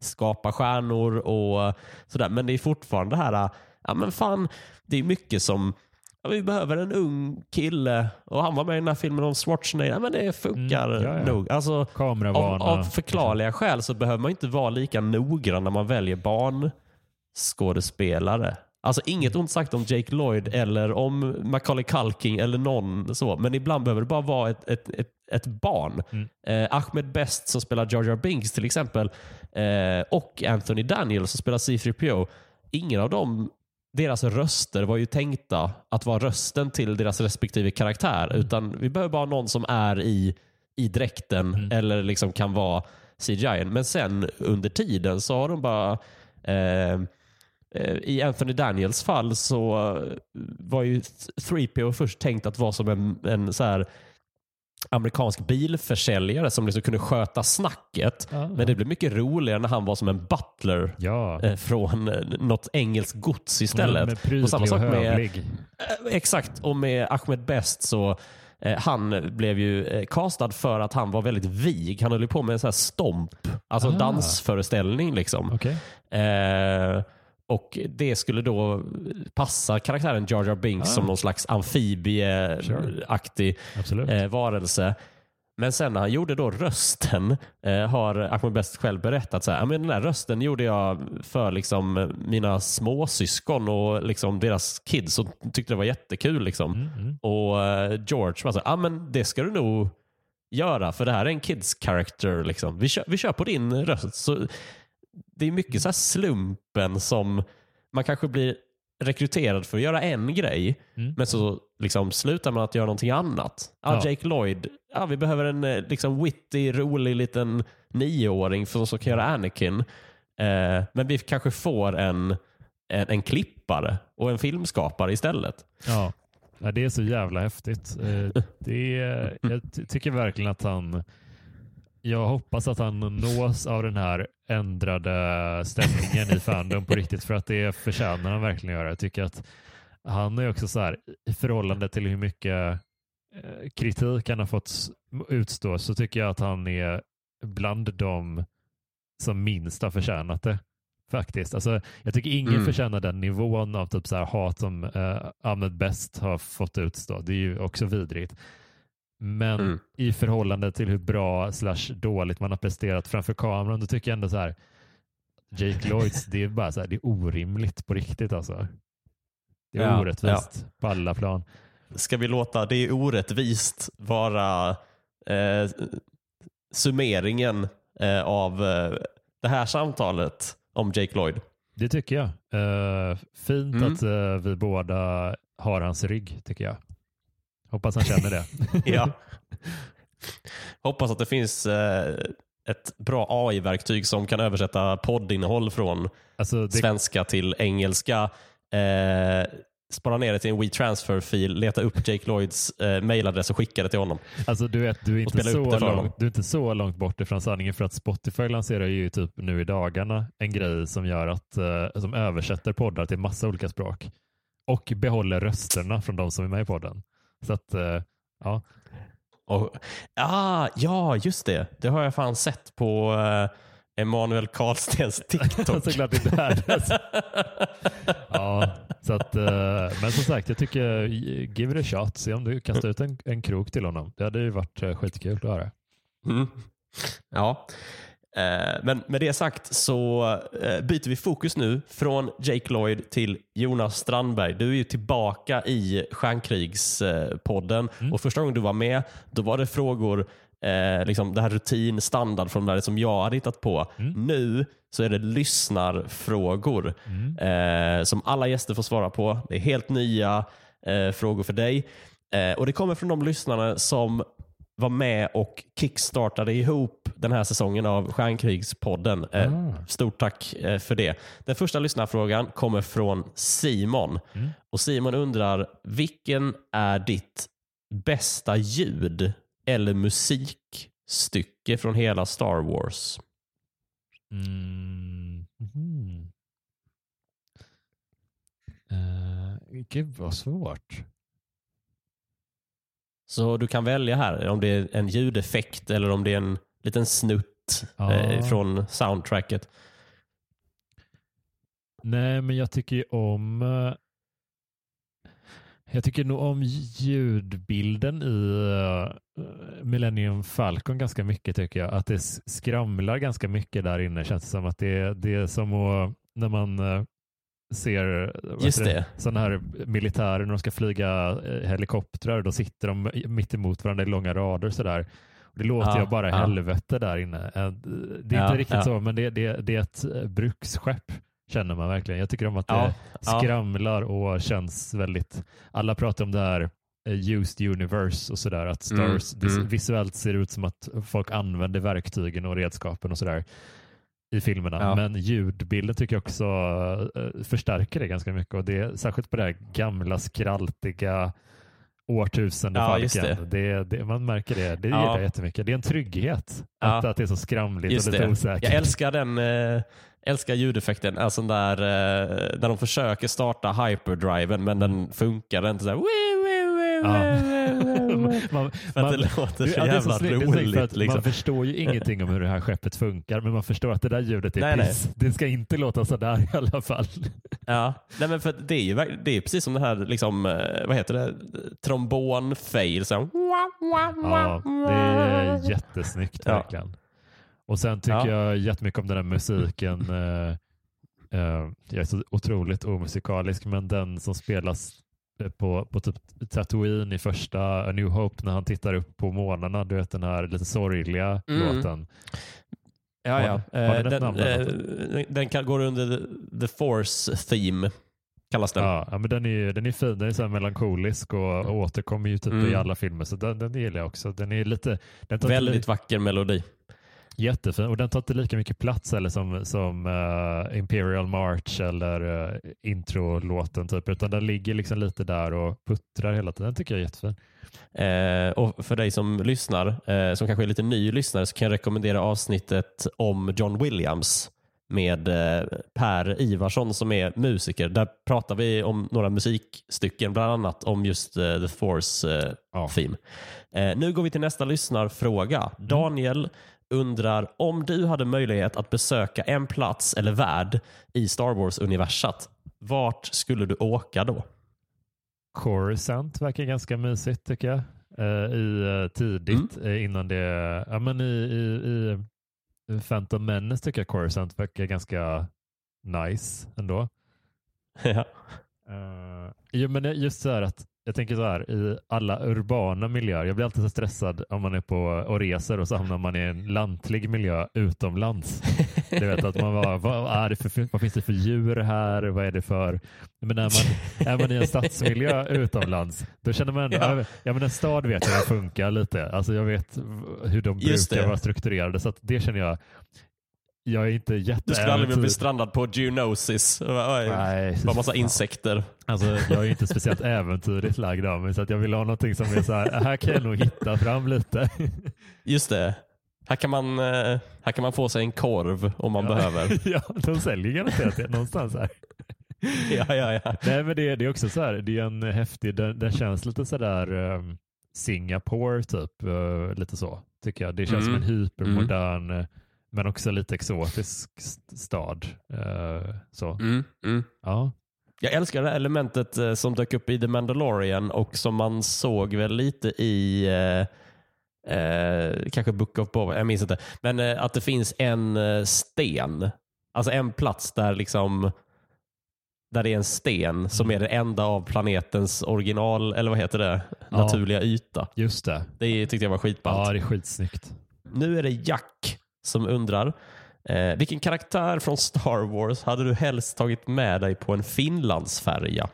skapa stjärnor och sådär. Men det är fortfarande det här, ja men fan, det är mycket som vi behöver en ung kille och han var med i den här filmen om Schwarzenegger. Ja, men det funkar mm, ja, ja. nog. Alltså, av, av förklarliga skäl så behöver man inte vara lika noggrann när man väljer barnskådespelare. Alltså inget ont sagt om Jake Lloyd eller om Macaulay Culkin eller någon så, men ibland behöver det bara vara ett, ett, ett, ett barn. Mm. Eh, Ahmed Best som spelar Jar Jar Binks till exempel eh, och Anthony Daniels som spelar C3PO. Ingen av dem, deras röster var ju tänkta att vara rösten till deras respektive karaktär. Utan vi behöver bara någon som är i, i dräkten Mm. eller liksom kan vara CGI. Men sen under tiden så har de bara eh, eh, i Anthony Daniels fall så var ju 3PO först tänkt att vara som en, en så här amerikansk bilförsäljare som liksom kunde sköta snacket. Ah. Men det blev mycket roligare när han var som en butler Ja. eh, från eh, något engelskt gods istället. Med och samma och sak med, hövlig. Eh, Exakt, och med Ahmed Best så han blev ju castad för att han var väldigt vig. Han höll på med en sån här stomp, alltså Ah. dansföreställning. Liksom. Okej. Eh, och det skulle då passa karaktären Jar Jar Binks Ah. som någon slags amfibieaktig Absolut. eh, varelse. Men sen när han gjorde då rösten har har Ahmed Best själv berättat så här, "Ja, men den där rösten gjorde jag för liksom mina småsyskon och liksom deras kids och tyckte det var jättekul. Liksom. Mm, mm. Och eh, George var så här, men det ska du nog göra för det här är en kids character. Liksom. Vi, kör, vi kör på din röst. Så det är mycket så här slumpen som man kanske blir rekryterad för att göra en grej Mm. men så liksom slutar man att göra någonting annat. Ja, Ja. Jake Lloyd, ja, vi behöver en eh, liksom witty, rolig liten nioåring för som kan göra Anakin. Eh, men vi kanske får en, en, en klippare och en filmskapare istället. Ja. ja, det är så jävla häftigt. Eh, Det är, jag ty- tycker verkligen att han... Jag hoppas att han nås av den här ändrade stämningen i Fandom på riktigt för att det förtjänar han verkligen göra. Jag tycker att han är också så här i förhållande till hur mycket eh, kritik han har fått utstå så tycker jag att han är bland de som minst har förtjänat det. Faktiskt. Alltså, jag tycker ingen Mm. förtjänar den nivån av typ så här hat som eh, Ahmed Best har fått utstå. Det är ju också vidrigt. Men Mm. i förhållande till hur bra slash dåligt man har presterat framför kameran, då tycker jag ändå så här Jake Lloyds, det är bara så här, det är orimligt på riktigt alltså. Det är Ja, orättvist på alla plan. Ska vi låta det är orättvist vara eh, summeringen eh, av eh, det här samtalet om Jake Lloyd? Det tycker jag. Eh, fint Mm. att eh, vi båda har hans rygg, tycker jag. Hoppas han känner det. Ja. Hoppas att det finns eh, ett bra AI-verktyg som kan översätta poddinnehåll från Alltså, det, svenska till engelska. Eh, spara ner det till en WeTransfer-fil, leta upp Jake Lloyds eh, mailadress och skicka det till honom. alltså, du, vet, du, är inte så långt, du är inte så långt bort ifrån sanningen för att Spotify lanserar ju typ nu i dagarna en grej som gör att eh, som översätter poddar till massa olika språk och behåller rösterna från de som är med i podden. Så att, eh, ja. Och, ah, ja, just det. Det har jag fan sett på eh, Emanuel Karlstens TikTok. Såklart inte världens. ja, så att, eh, men som sagt, jag tycker give it a shot. Se om du kastar ut en, en krok till honom. Det hade ju varit skitkul att höra. Mm. Ja. Eh, Men med det sagt så eh, byter vi fokus nu från Jake Lloyd till Jonas Strandberg. Du är ju tillbaka i Stjärnkrigspodden och första gången du var med då var det frågor, eh, liksom det här rutin, standard från det som jag hade hittat på. Nu så är det lyssnarfrågor eh, som alla gäster får svara på. Det är helt nya eh, frågor för dig. Och Det kommer från de lyssnarna som var med och kickstartade ihop den här säsongen av Stjärnkrigspodden. Ah. Stort tack eh, för det. Den första lyssnarfrågan kommer från Simon. Och Simon undrar, vilken är ditt bästa ljud eller musikstycke från hela Star Wars? Mm. Mhm. Eh, gud vad svårt. Så du kan välja här om det är en ljudeffekt eller om det är en liten snutt Ja. eh, från soundtracket. Nej, men jag tycker om eh, jag tycker nog om ljudbilden i eh, Millennium Falcon ganska mycket tycker jag. Att det skramlar ganska mycket där inne. Känns det som att det, det är som att när man ser Just det. sådana här militärer när de ska flyga eh, helikoptrar. Då sitter de mitt emot varandra i långa rader sådär. Det låter Ja, jag bara ja. helvete där inne. Eh, Det är Ja, inte riktigt så, men det, det, det är ett eh, bruksskepp känner man verkligen. Jag tycker om att det skramlar och känns väldigt... Alla pratar om det här used universe och sådär. Att Mm, Stars det mm. visuellt ser ut som att folk använder verktygen och redskapen och sådär i filmerna. Ja. Men ljudbilden tycker jag också eh, förstärker det ganska mycket. Och det är särskilt på det här gamla skraltiga årtusende Ja, falken. Det. Det, man märker det. Det Ja. gillar jag jättemycket. Det är en trygghet Ja. att, att det är så skramligt Just och lite det. osäkert. Jag älskar den eh, älskar ljudeffekten. Alltså där, eh, där de försöker starta hyperdriven men den funkar inte. Så här, man, För att det låter så Ja, jävla för roligt. att Liksom. Man förstår ju ingenting om hur det här skeppet funkar, men man förstår att det där ljudet är Nej, nej. piss. Det ska inte låta sådär i alla fall. Ja, nej men för det är ju det är precis som det här, liksom, eh, vad heter det, trombon-fail. Så Ja, det är jättesnyggt Ja. verkligen. Och sen tycker Ja. jag jättemycket om den här musiken. eh, eh, jag är så otroligt omusikalisk, men den som spelas på, på typ Tatooine i första A New Hope när han tittar upp på månarna. Du vet den här lite sorgliga Mm. låten. Ja, ja. Har- har Eh, den den, namn, den eh, den kan, går under the, Force Theme, kallas den. Ja, men den är, den är fin. Den är så melankolisk och, och återkommer ju typ Mm. i alla filmer. Så den, den gillar jag också. Den är lite, den Väldigt li, vacker melodi. Jättefin och den tar inte lika mycket plats eller som, som eh, Imperial March eller uh, introlåten typ. Utan den ligger liksom lite där och puttrar hela tiden. Den tycker jag är jättefin. Eh, och för dig som lyssnar, eh, som kanske är lite ny lyssnare, så kan jag rekommendera avsnittet om John Williams med eh, Per Ivarsson som är musiker. Där pratar vi om några musikstycken, bland annat om just eh, The Force eh, Ja. Theme. Eh, nu går vi till nästa lyssnarfråga. Daniel undrar om du hade möjlighet att besöka en plats eller värld i Star Wars-universat, vart skulle du åka då? Coruscant verkar ganska mysigt tycker jag. Eh, i, eh, tidigt Mm. eh, innan det, ja men i, i, i Phantom Menace tycker jag Coruscant verkar ganska nice ändå. Ja. Uh, jo, men just så här att jag tänker så här i alla urbana miljöer. Jag blir alltid så stressad om man är på och reser och så hamnar man i en lantlig miljö utomlands. Du vet att man bara, vad, är det för, vad finns det för djur här? Vad är det för... Men är man, är man i en stadsmiljö utomlands, då känner man ändå, Ja. ja. men en stad vet jag hur funkar lite. Alltså jag vet hur de brukar vara strukturerade. Så det känner jag, jag är inte jätte... Du skulle aldrig vilja bli strandad på Geonosis. Nej, Bara massa insekter. Alltså, jag är inte speciellt äventyrligt lagd av mig så att jag vill ha någonting som är så här, här kan jag nog hitta fram lite. Just det. Här kan man, eh, här kan man få sig en korv om man behöver. ja, de säljer garanterat det någonstans här. Ja, ja, ja. Nej, men det, det är också så här, det är en häftig, den, den känns lite så där um, Singapore typ, eh, lite så tycker jag. Det känns Mm. som en hypermodern eh, men också lite exotisk st- stad. Eh, så. Mm, mm. Ja. Jag älskar det här elementet eh, som dök upp i The Mandalorian och som man såg väl lite i eh, eh, kanske Book of Boba, jag minns inte. Men att det finns en sten. Alltså en plats där liksom där det är en sten som är det enda av planetens original, eller vad heter det, Ja. naturliga yta. Just det. Det tyckte jag var skitballt. Ja, det är skitsnyggt. Nu är det Jack som undrar. Eh, vilken karaktär från Star Wars hade du helst tagit med dig på en Finlandsfärja?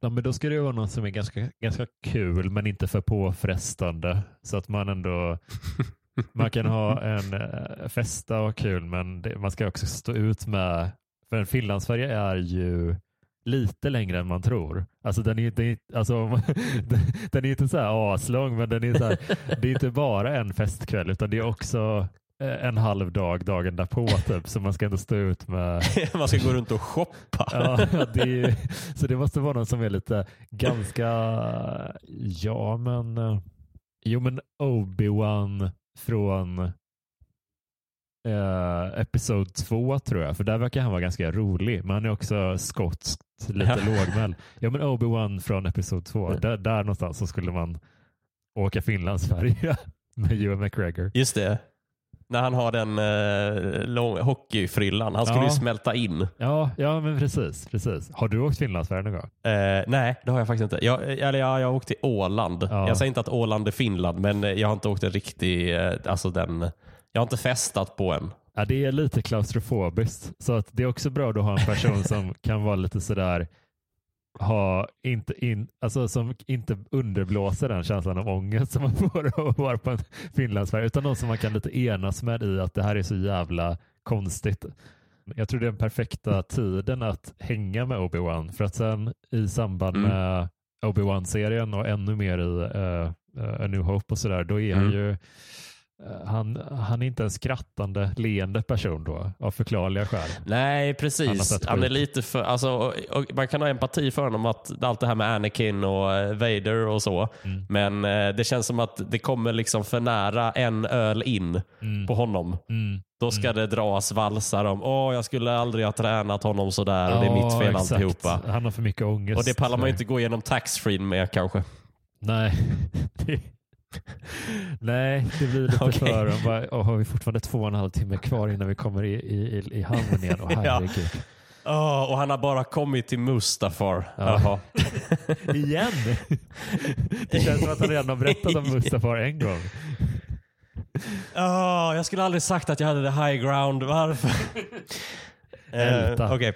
Ja, men då ska det vara något som är ganska, ganska kul men inte för påfrestande. Så att man ändå man kan ha en eh, festa och kul men det, man ska också stå ut med, för en Finlandsfärja är ju lite längre än man tror. Alltså den är, den är, alltså, den, den är inte så här aslång men den är så här, det är inte bara en festkväll utan det är också eh, en halv dag dagen därpå typ så man ska ändå stå ut med Man ska gå runt och shoppa. Ja, det är, så det måste vara någon som är lite ganska, ja men, eh, jo men Obi-Wan från eh, Episod 2 tror jag, för där verkar han vara ganska rolig, men han är också skotskt, lite lågmäld. Ja men Obi-Wan från Episod 2, där, där någonstans så skulle man åka Finlandsfärja med Ewan McGregor. Just det. När han har den eh, lång, hockeyfrillan. Han skulle Ja. ju smälta in. Ja, ja men precis, precis. Har du åkt Finlandsfärjan någon gång? Eh, nej, det har jag faktiskt inte. Jag, eller jag, jag har åkt till Åland. Ja. Jag säger inte att Åland är Finland, men jag har inte åkt en riktig, eh, alltså den, jag har inte festat på en. Ja, det är lite klaustrofobiskt. Så att det är också bra att ha en person som kan vara lite sådär, ha inte in, alltså som inte underblåser den känslan av ångest som man får av att vara på en Finlandsfärja, utan någon som man kan lite enas med i att det här är så jävla konstigt. Jag tror det är den perfekta tiden att hänga med Obi-Wan för att sen i samband Mm. med Obi-Wan-serien och ännu mer i uh, A New Hope och sådär, då är han Mm. ju eh, han, han är inte en skrattande, leende person då, av förklarliga skäl. Nej, precis. Han är lite för, alltså, och, och man kan ha empati för honom att allt det här med Anakin och eh, Vader och så. Mm. Men eh, det känns som att det kommer liksom för nära en öl in Mm. på honom. Mm. Då ska det dras valsar om åh jag skulle aldrig ha tränat honom sådär och det är Ja, mitt fel exakt. alltihopa. Han har för mycket ångest. Och det pallar man ju inte gå igenom taxfree med kanske. Nej. Nej, det blir lite Okej. för... Och bara, och har vi fortfarande två och en halv timme kvar innan vi kommer i, i, i, i hamnen igen? Åh Ja. Åh, och han har bara kommit till Mustafar. Ja. Igen? Det känns som att han redan har berättat om Mustafar en gång. Åh, jag skulle aldrig sagt att jag hade the high ground. Varför? Älta. Eh, Okej.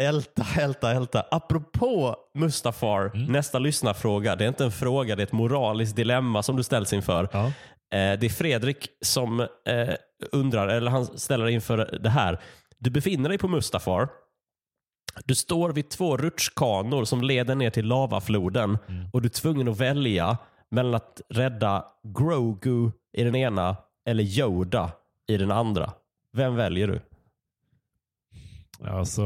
Älta, älta, älta. Apropå Mustafar, Mm. nästa lyssnarfråga. Det är inte en fråga, det är ett moraliskt dilemma som du ställs inför. Ja. Eh, det är Fredrik som eh, undrar, eller han ställer inför det här. Du befinner dig på Mustafar. Du står vid två rutschkanor som leder ner till lavafloden och du är tvungen att välja mellan att rädda Grogu i den ena eller Yoda i den andra. Vem väljer du? Alltså,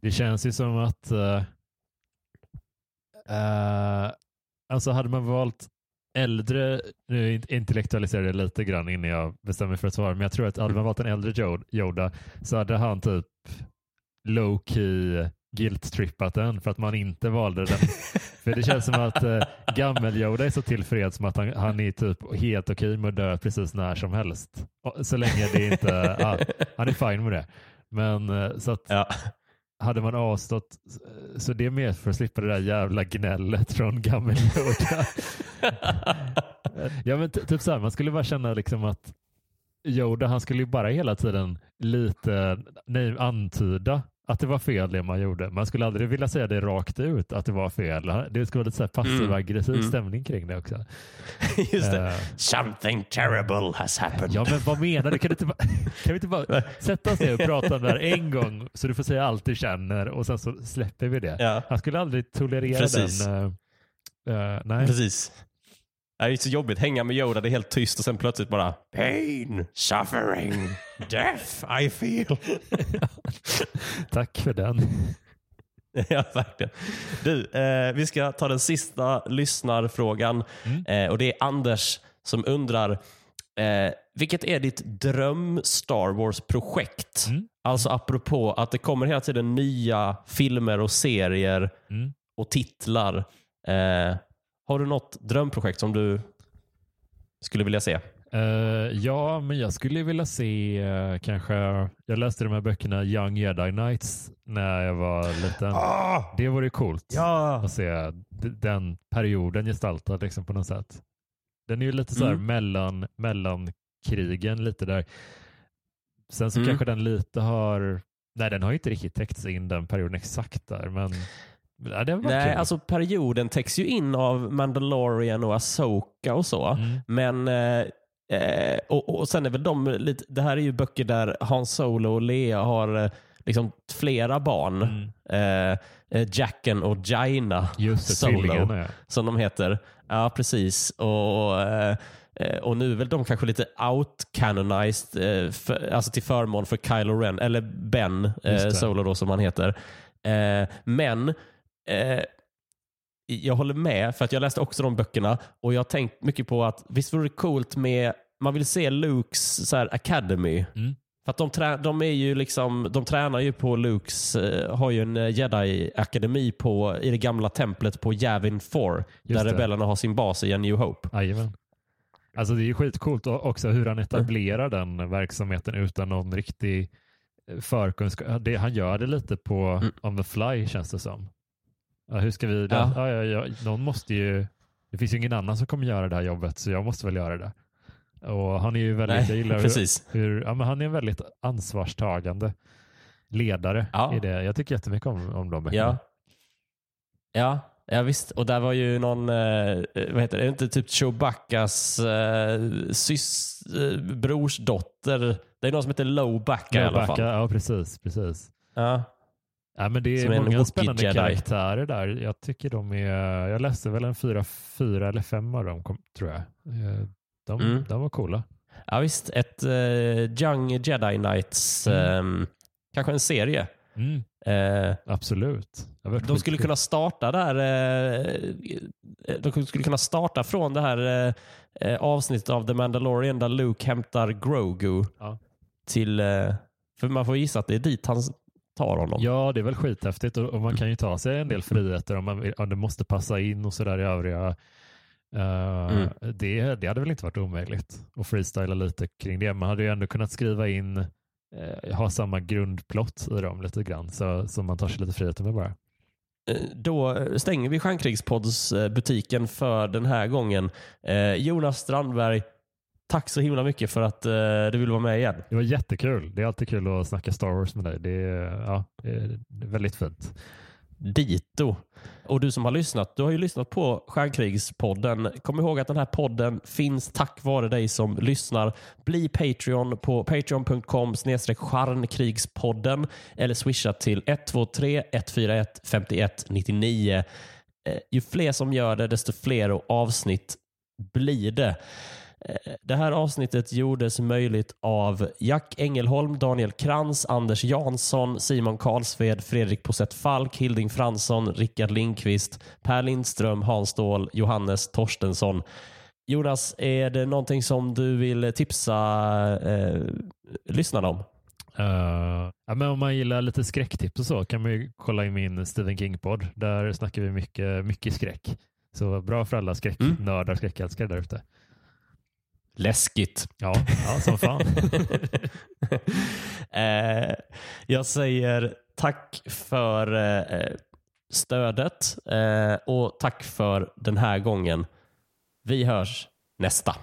det känns ju som att eh, eh, alltså hade man valt äldre, nu intellektualiserar jag lite grann innan jag bestämmer mig för ett svar, men jag tror att hade man valt en äldre Yoda så hade han typ low key guilt-trippat den för att man inte valde den. för det känns som att eh, gammel-Yoda är så tillfreds med att han, han är typ helt okej med att dö precis när som helst. Så länge det inte, ah, han är fine med det. Men eh, så att Ja. Hade man avstått, så det är mer för att slippa det där jävla gnället från gammel Yoda. ja men ty- typ så här, man skulle bara känna liksom att Yoda, han skulle ju bara hela tiden lite nej, antyda att det var fel det man gjorde. Man skulle aldrig vilja säga det rakt ut att det var fel. Det skulle vara lite så här passiv-aggressiv Mm. stämning kring det också. Just det. Eh, Something terrible has happened. Ja, men vad menar du? Kan, du inte bara, kan vi inte bara sätta oss ner och prata om det här en gång så du får säga allt du känner och sen så släpper vi det. Ja. Han skulle aldrig tolerera Precis. den. eh, eh, nej. Precis. Det är så jobbigt. Hänga med Yoda, det är helt tyst och sen plötsligt bara Pain, suffering, death I feel. Tack för den. ja, verkligen. Du, eh, vi ska ta den sista lyssnarfrågan. Eh, och Det är Anders som undrar eh, vilket är ditt dröm Star Wars-projekt? Mm. Alltså apropå att det kommer hela tiden nya filmer och serier Mm. och titlar. Har du något drömprojekt som du skulle vilja se? Eh, ja, men jag skulle vilja se eh, kanske, jag läste de här böckerna Young Jedi Knights när jag var liten. Det vore coolt Ja! att se den perioden gestaltad liksom, på något sätt. Den är ju lite så här Mm. mellan, mellan krigen lite där. Sen så Mm. kanske den lite har, nej den har ju inte riktigt täckts in den perioden exakt där, men ja, Nej, kul. alltså perioden täcks ju in av Mandalorian och Asoka och så. Mm. Men eh, eh, och, och sen är väl de lite, det här är ju böcker där Han Solo och Lea har eh, liksom flera barn. Mm. Eh, eh, Jacken och Jaina Just det, Solo, ja. som de heter. Ja, precis. Och, eh, och nu är väl de kanske lite out-canonized eh, för, alltså till förmån för Kylo Ren, eller Ben. Solo då som han heter. Men eh, jag håller med, för att jag läste också de böckerna och jag har tänkt mycket på att visst vore det coolt med, man vill se Lukes så här, Academy. Mm. För att de, trä, de, är ju liksom, de tränar ju på Lukes, eh, har ju en eh, Jedi-akademi på, i det gamla templet på Yavin 4, där det. rebellerna har sin bas i A New Hope. Jajamän. Alltså det är ju skitcoolt också hur han etablerar mm. den verksamheten utan någon riktig förkunskap. Han gör det lite på mm. on the fly känns det som. Ja, hur ska vi, ja. Ja, ja, ja, någon måste ju, det finns ju ingen annan som kommer göra det här jobbet så jag måste väl göra det. Och han är ju väldigt, Nej, jag precis. hur, ja, men han är en väldigt ansvarstagande ledare ja. i det. Jag tycker jättemycket om, om de böckerna. Ja. ja, ja visst. Och där var ju någon, eh, vad heter det, är inte typ Chewbaccas eh, sys, eh, brors dotter? Det är någon som heter Lowbacka i alla fall. Ja, precis. precis. Ja. Ja, men det är många spännande Jedi. karaktärer där. Jag tycker de är, jag läste väl en fyra, fyra eller fem av dem tror jag. Eh, de, mm. de var coola. Ja visst, ett uh, Young Jedi Knights, mm. um, kanske en serie. Mm. Uh, Absolut. De skulle kunna starta där. Uh, de skulle kunna starta från det här avsnittet av The Mandalorian där Luke hämtar Grogu. Ja. Till, för man får gissa att det är dit han tar honom. Ja, det är väl skithäftigt och, och man kan ju ta sig en del friheter om, man, om det måste passa in och sådär i övriga Uh, mm. det, det hade väl inte varit omöjligt att freestyla lite kring det. Man hade ju ändå kunnat skriva in, uh, ha samma grundplott i dem lite grann, så, så man tar sig lite friheter med bara. Eh, då stänger vi Stjärnkrigspodds butiken för den här gången. Jonas Strandberg, tack så himla mycket för att du vill vara med igen. Det var jättekul. Det är alltid kul att snacka Star Wars med dig. Det är, ja, det är väldigt fint. Dito. Och du som har lyssnat, du har ju lyssnat på Stjärnkrigspodden. Kom ihåg att den här podden finns tack vare dig som lyssnar. Bli Patreon på patreon.com stjärnkrigspodden eller swisha till 123 141 51 99. Ju fler som gör det, desto fler avsnitt blir det. Eh, det här avsnittet gjordes möjligt av Jack Engelholm, Daniel Krantz, Anders Jansson, Simon Karlsved, Fredrik Posett Falk, Hilding Fransson, Rickard Lindqvist, Per Lindström, Hans Ståhl, Johannes Torstensson. Jonas, är det någonting som du vill tipsa eh, lyssnarna om? Uh, ja, men om man gillar lite skräcktips och så kan man ju kolla in min Stephen King-podd. Där snackar vi mycket, mycket skräck. Så bra för alla skräcknördar, mm. skräckälskare där ute. Läskigt. Ja, ja som fan. eh, jag säger tack för eh, stödet eh, och tack för den här gången. Vi hörs nästa.